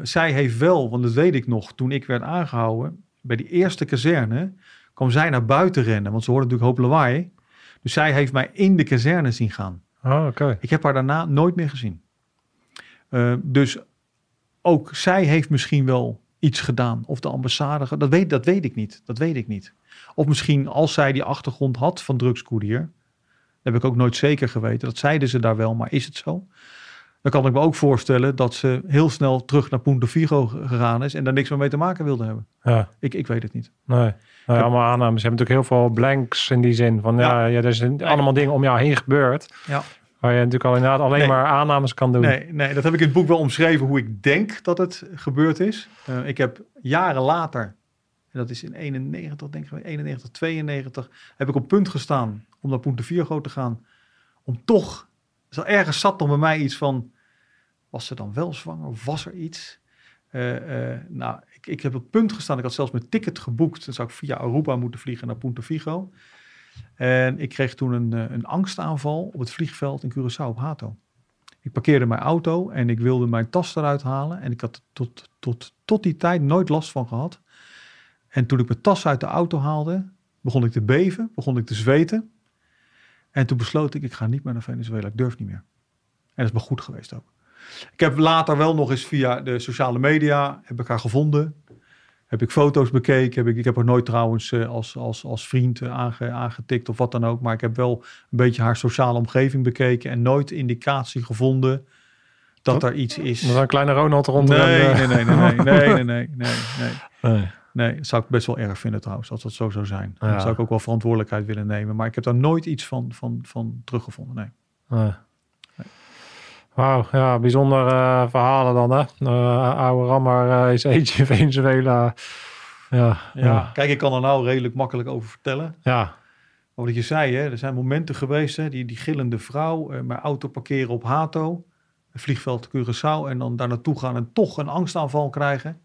zij heeft wel, want dat weet ik nog, toen ik werd aangehouden, bij die eerste kazerne kwam zij naar buiten rennen, want ze hoorde natuurlijk hoop lawaai. Dus zij heeft mij in de kazerne zien gaan.
Oh, oké.
Ik heb haar daarna nooit meer gezien. Uh, dus ook zij heeft misschien wel iets gedaan. Of de ambassade, dat weet, dat weet ik niet. Dat weet ik niet. Of misschien als zij die achtergrond had van drugskoerier, dat heb ik ook nooit zeker geweten. Dat zeiden ze daar wel, maar is het zo? Dan kan ik me ook voorstellen dat ze heel snel terug naar Punto Vigo gegaan is en daar niks meer mee te maken wilde hebben.
Ja.
Ik, ik weet het niet.
Nee. Nou, ja, allemaal aannames. Ze hebben natuurlijk heel veel blanks in die zin. Van ja, ja, er zijn allemaal dingen om jou heen gebeurd.
Ja.
Waar je natuurlijk al inderdaad alleen
Nee.
maar aannames kan doen.
Nee, nee, dat heb ik in het boek wel omschreven hoe ik denk dat het gebeurd is. Uh, ik heb jaren later, en dat is in 91, denk ik, 91, 92, heb ik op punt gestaan om naar Punta Virgo te gaan. Om toch, zo ergens zat nog bij mij iets van, was ze dan wel zwanger of was er iets? Uh, uh, nou, ik, ik heb op punt gestaan. Ik had zelfs mijn ticket geboekt. Dan zou ik via Aruba moeten vliegen naar Punta Vigo. En ik kreeg toen een, eh, een angstaanval op het vliegveld in Curaçao op Hato. Ik parkeerde mijn auto en ik wilde mijn tas eruit halen. En ik had tot, tot, tot die tijd nooit last van gehad. En toen ik mijn tas uit de auto haalde, begon ik te beven, begon ik te zweten. En toen besloot ik, ik ga niet meer naar Venezuela. Ik durf niet meer. En dat is me goed geweest ook. Ik heb later wel nog eens via de sociale media, heb ik haar gevonden. Heb ik foto's bekeken. Heb ik, ik heb haar nooit trouwens uh, als, als, als vriend uh, aange, aangetikt of wat dan ook. Maar ik heb wel een beetje haar sociale omgeving bekeken. En nooit indicatie gevonden dat er iets is.
Dat een kleine Ronald rond.
Nee, nee, nee, nee, nee, nee, nee, nee, nee.
nee.
Nee, dat zou ik best wel erg vinden trouwens, als dat zo zou zijn. Ja. Dan zou ik ook wel verantwoordelijkheid willen nemen. Maar ik heb daar nooit iets van, van, van teruggevonden, nee.
Wauw, ja, bijzonder uh, verhalen dan, hè? Uh, oude Rammer uh, is eentje Venezuela. Ja,
kijk, ik kan er nou redelijk makkelijk over vertellen.
Ja.
Maar wat je zei, hè, er zijn momenten geweest, hè, die, die gillende vrouw, mijn auto parkeren op Hato, vliegveld Curaçao en dan daar naartoe gaan en toch een angstaanval krijgen.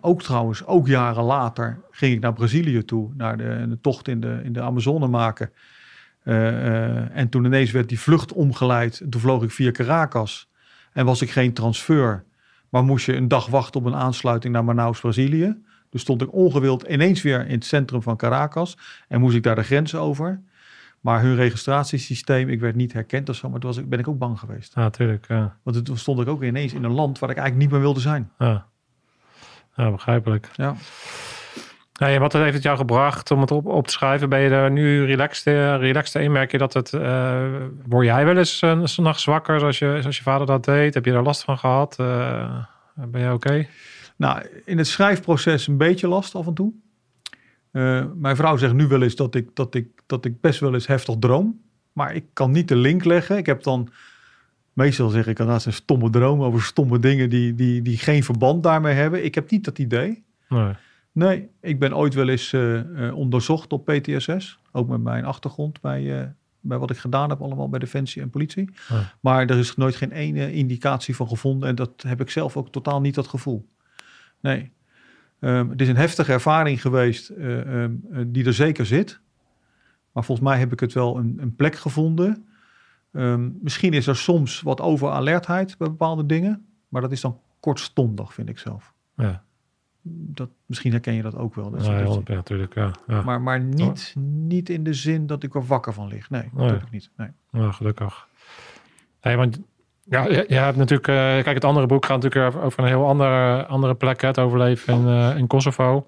ook trouwens, ook jaren later ging ik naar Brazilië toe, naar de, de tocht in de, in de Amazone maken. Uh, uh, en toen ineens werd die vlucht omgeleid. Toen vloog ik via Caracas. En was ik geen transfer, Maar moest je een dag wachten op een aansluiting naar Manaus, Brazilië. Dus stond ik ongewild ineens weer in het centrum van Caracas. En moest ik daar de grens over. Maar hun registratiesysteem, ik werd niet herkend of zo. Maar toen was ik, ben ik ook bang geweest.
Ja, natuurlijk. Ja.
Want toen stond ik ook ineens in een land waar ik eigenlijk niet meer wilde zijn.
Ja. ja, begrijpelijk.
Ja.
Nou ja, wat heeft het jou gebracht om het op, op te schrijven? Ben je er nu relaxed, eh, relaxed in? Merk je dat het... eh word jij wel eens uh, s'nachts wakker zoals je, zoals je vader dat deed? Heb je daar last van gehad? Eh, ben je oké?
Nou, in het schrijfproces een beetje last af en toe. Uh, mijn vrouw zegt nu wel eens dat ik, dat, ik, dat ik best wel eens heftig droom. Maar ik kan niet de link leggen. Ik heb dan... Meestal zeg ik, dat is een stomme droom over stomme dingen die, die, die geen verband daarmee hebben. Ik heb niet dat idee.
Nee.
Nee, ik ben ooit wel eens uh, uh, onderzocht op PTSS. Ook met mijn achtergrond bij, uh, bij wat ik gedaan heb allemaal bij Defensie en politie. Maar er is nooit geen ene indicatie van gevonden. En dat heb ik zelf ook totaal niet dat gevoel. Nee. Um, het is een heftige ervaring geweest um, die er zeker zit. Maar volgens mij heb ik het wel een, een plek gevonden. Um, misschien is er soms wat overalertheid bij bepaalde dingen. Maar dat is dan kortstondig, vind ik zelf.
Ja
dat, misschien herken je dat ook wel. Dat
ja, ja, natuurlijk, ja, ja.
Maar, maar niet, niet in de zin dat ik er wakker van lig. Nee,
nee.
natuurlijk niet. Nee.
Ja, gelukkig. Nee, want ja, je, je hebt natuurlijk... Uh, kijk, het andere boek gaat natuurlijk over, een heel andere, andere plek. Het overleven in, uh, in Kosovo.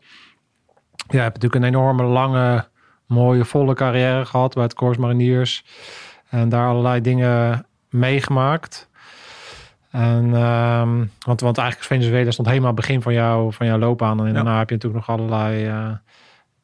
Je hebt natuurlijk een enorme, lange, mooie, volle carrière gehad bij het Corps Mariniers. En daar allerlei dingen meegemaakt. En, um, want, want eigenlijk Venezuela stond helemaal het begin van, jou, van jouw loopbaan. En daarna heb je natuurlijk nog allerlei uh,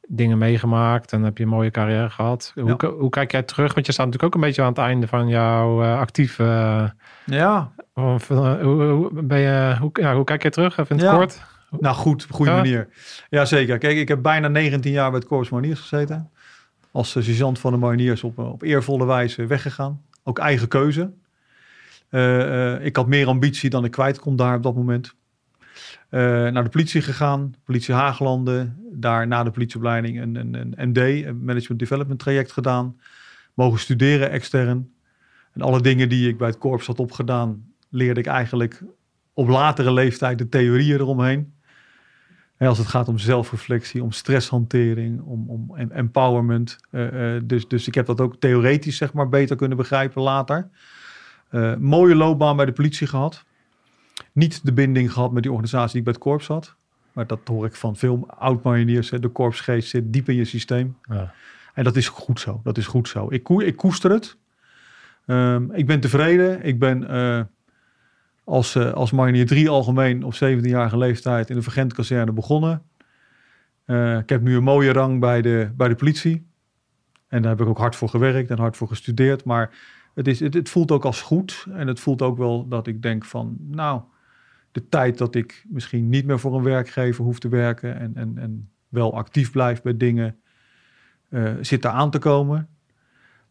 dingen meegemaakt. En heb je een mooie carrière gehad. Hoe, ja. hoe, kijk jij terug? Want je staat natuurlijk ook een beetje aan het einde van jouw uh, actieve... Uh,
ja.
Of, hoe, hoe, ben je, hoe, ja, hoe kijk jij terug? Even in het kort.
Nou goed, goede ja. manier. Jazeker. Kijk, ik heb bijna 19 jaar bij het Corps Mariniers gezeten. Als sergeant van de Mariniers op, op eervolle wijze weggegaan. Ook eigen keuze. Uh, uh, ik had meer ambitie dan ik kwijt kon daar op dat moment. Uh, naar de politie gegaan, politie Haaglanden. Daar na de politieopleiding een, een, een MD, een Management Development traject gedaan. Mogen studeren extern. En alle dingen die ik bij het korps had opgedaan, leerde ik eigenlijk op latere leeftijd de theorieën eromheen. En als het gaat om zelfreflectie, om stresshantering, om, om empowerment. dus, dus ik heb dat ook theoretisch zeg maar beter kunnen begrijpen later. Uh, mooie loopbaan bij de politie gehad. Niet de binding gehad met die organisatie die ik bij het korps had. Maar dat hoor ik van veel oud-mariniers. De korpsgeest zit diep in je systeem.
Ja.
En dat is goed zo. Dat is goed zo. Ik, ko ik koester het. Um, ik ben tevreden. Ik ben uh, als, uh, als marinier 3 algemeen op 17-jarige leeftijd in de Vergentkazerne begonnen. Uh, ik heb nu een mooie rang bij de, bij de politie. En daar heb ik ook hard voor gewerkt en hard voor gestudeerd. Maar het, is, het, voelt ook als goed. En het voelt ook wel dat ik denk van, nou, de tijd dat ik misschien niet meer voor een werkgever hoef te werken en, en, en wel actief blijf bij dingen, uh, zit daar aan te komen.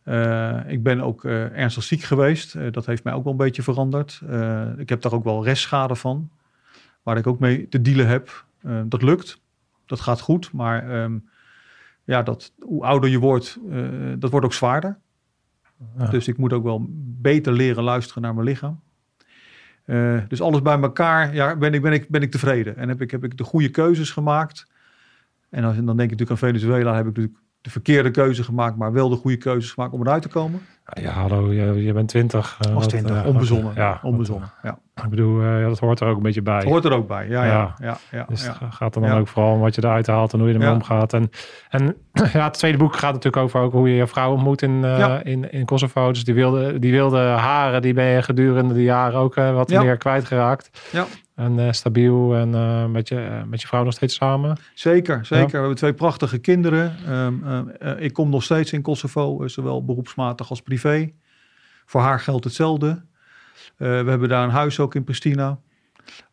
Uh, ik ben ook uh, ernstig ziek geweest. dat heeft mij ook wel een beetje veranderd. ik heb daar ook wel restschade van, waar ik ook mee te dealen heb. dat lukt, dat gaat goed, maar um, ja, dat, hoe ouder je wordt, dat wordt ook zwaarder. Dus ik moet ook wel beter leren luisteren naar mijn lichaam. Uh, dus alles bij elkaar ja, ben, ik, ben, ik, ben ik tevreden. En heb ik, heb ik de goede keuzes gemaakt. En als, dan denk ik natuurlijk aan Venezuela. Heb ik natuurlijk de verkeerde keuze gemaakt. Maar wel de goede keuzes gemaakt om eruit te komen.
Ja, hallo, je, je bent twintig.
Uh, Als twintig, uh, onbezonnen.
Ja,
onbezonnen. Ja.
Ik bedoel, uh, dat hoort er ook een beetje bij.
Hoort er ook bij, ja. ja, ja, ja
dus het gaat er dan ook vooral om wat je eruit haalt en hoe je ermee omgaat. En, en ja, het tweede boek gaat natuurlijk over ook hoe je je vrouw ontmoet in, in, in Kosovo. Dus die wilde, die wilde haren, die ben je gedurende de jaren ook wat meer kwijtgeraakt.
Ja.
En uh, stabiel en uh, met, je, uh, met je vrouw nog steeds samen?
Zeker, zeker. Ja. We hebben twee prachtige kinderen. Um, ik kom nog steeds in Kosovo, zowel beroepsmatig als privé. Voor haar geldt hetzelfde. we hebben daar een huis ook in Pristina.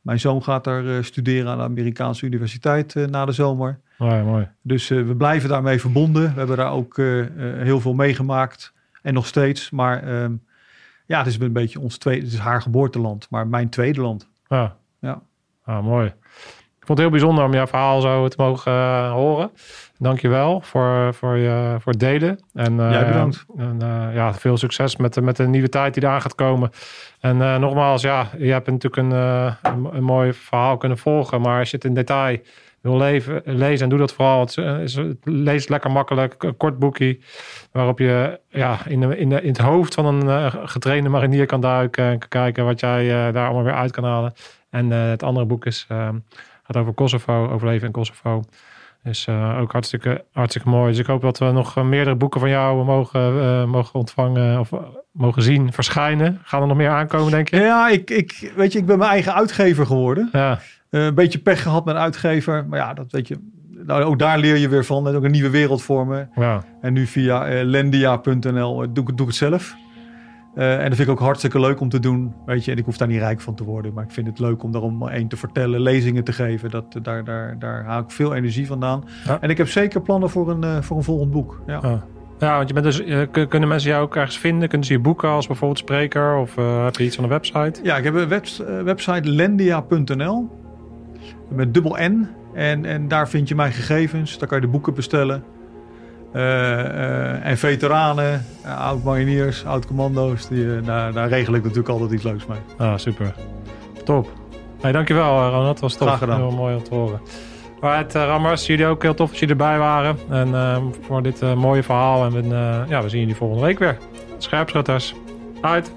Mijn zoon gaat daar studeren aan de Amerikaanse universiteit na de zomer.
Mooi, mooi.
Dus we blijven daarmee verbonden. We hebben daar ook heel veel meegemaakt. En nog steeds. Maar um, ja, het is een beetje ons tweede. Het is haar geboorteland, maar mijn tweede land.
Ja.
Ja.
Ah, mooi. vond het heel bijzonder om jouw verhaal zo te mogen uh, horen. Dankjewel voor, voor, je, voor het delen. En,
uh, Jij bedankt.
En, uh, ja, veel succes met, de, met de nieuwe tijd die eraan gaat komen. En nogmaals, ja, je hebt natuurlijk een, een, een, mooi verhaal kunnen volgen. Maar als je het in detail wil leven, lezen en doe dat vooral. Het, is, het leest lekker makkelijk, een kort boekje. Waarop je ja, in, de, in, de, in het hoofd van een getrainde marinier kan duiken. En kan kijken wat jij daar allemaal weer uit kan halen. En het andere boek is, gaat over Kosovo, overleven in Kosovo. Is uh, ook hartstikke, hartstikke mooi. Dus ik hoop dat we nog uh, meerdere boeken van jou mogen, uh, mogen ontvangen of mogen zien verschijnen. Gaan er nog meer aankomen, denk je?
Ja, ik, ik, weet je, ik ben mijn eigen uitgever geworden. Ja. een beetje pech gehad met een uitgever. Maar ja, dat weet je. Nou, ook daar leer je weer van. Dat ook een nieuwe wereld vormen. Ja. En nu via lendia.nl doe, doe ik het zelf. Uh, en dat vind ik ook hartstikke leuk om te doen. Weet je, en ik hoef daar niet rijk van te worden. Maar ik vind het leuk om daarom één te vertellen, lezingen te geven. Dat, daar, daar, daar haal ik veel energie vandaan. Ja. En ik heb zeker plannen voor een, uh, voor een volgend boek. Ja.
want je bent dus, uh, kunnen mensen jou ook ergens vinden? Kunnen ze je boeken als bijvoorbeeld spreker? Of heb je iets van de website?
Ja, ik heb een web, website lendia.nl met dubbel N. En, en daar vind je mijn gegevens. Daar kan je de boeken bestellen. Uh, uh, en veteranen, uh, oud-mariniers, oud-commando's, die, daar, daar regel ik natuurlijk altijd iets leuks mee.
Ah, super. Top. Hey, dankjewel Ronald, dat was tof.
Graag gedaan.
Heel mooi om te horen. Alright, Rammers, jullie ook heel tof dat jullie erbij waren. En voor dit mooie verhaal. En ja, we zien jullie volgende week weer. Scherpschutters. Uit.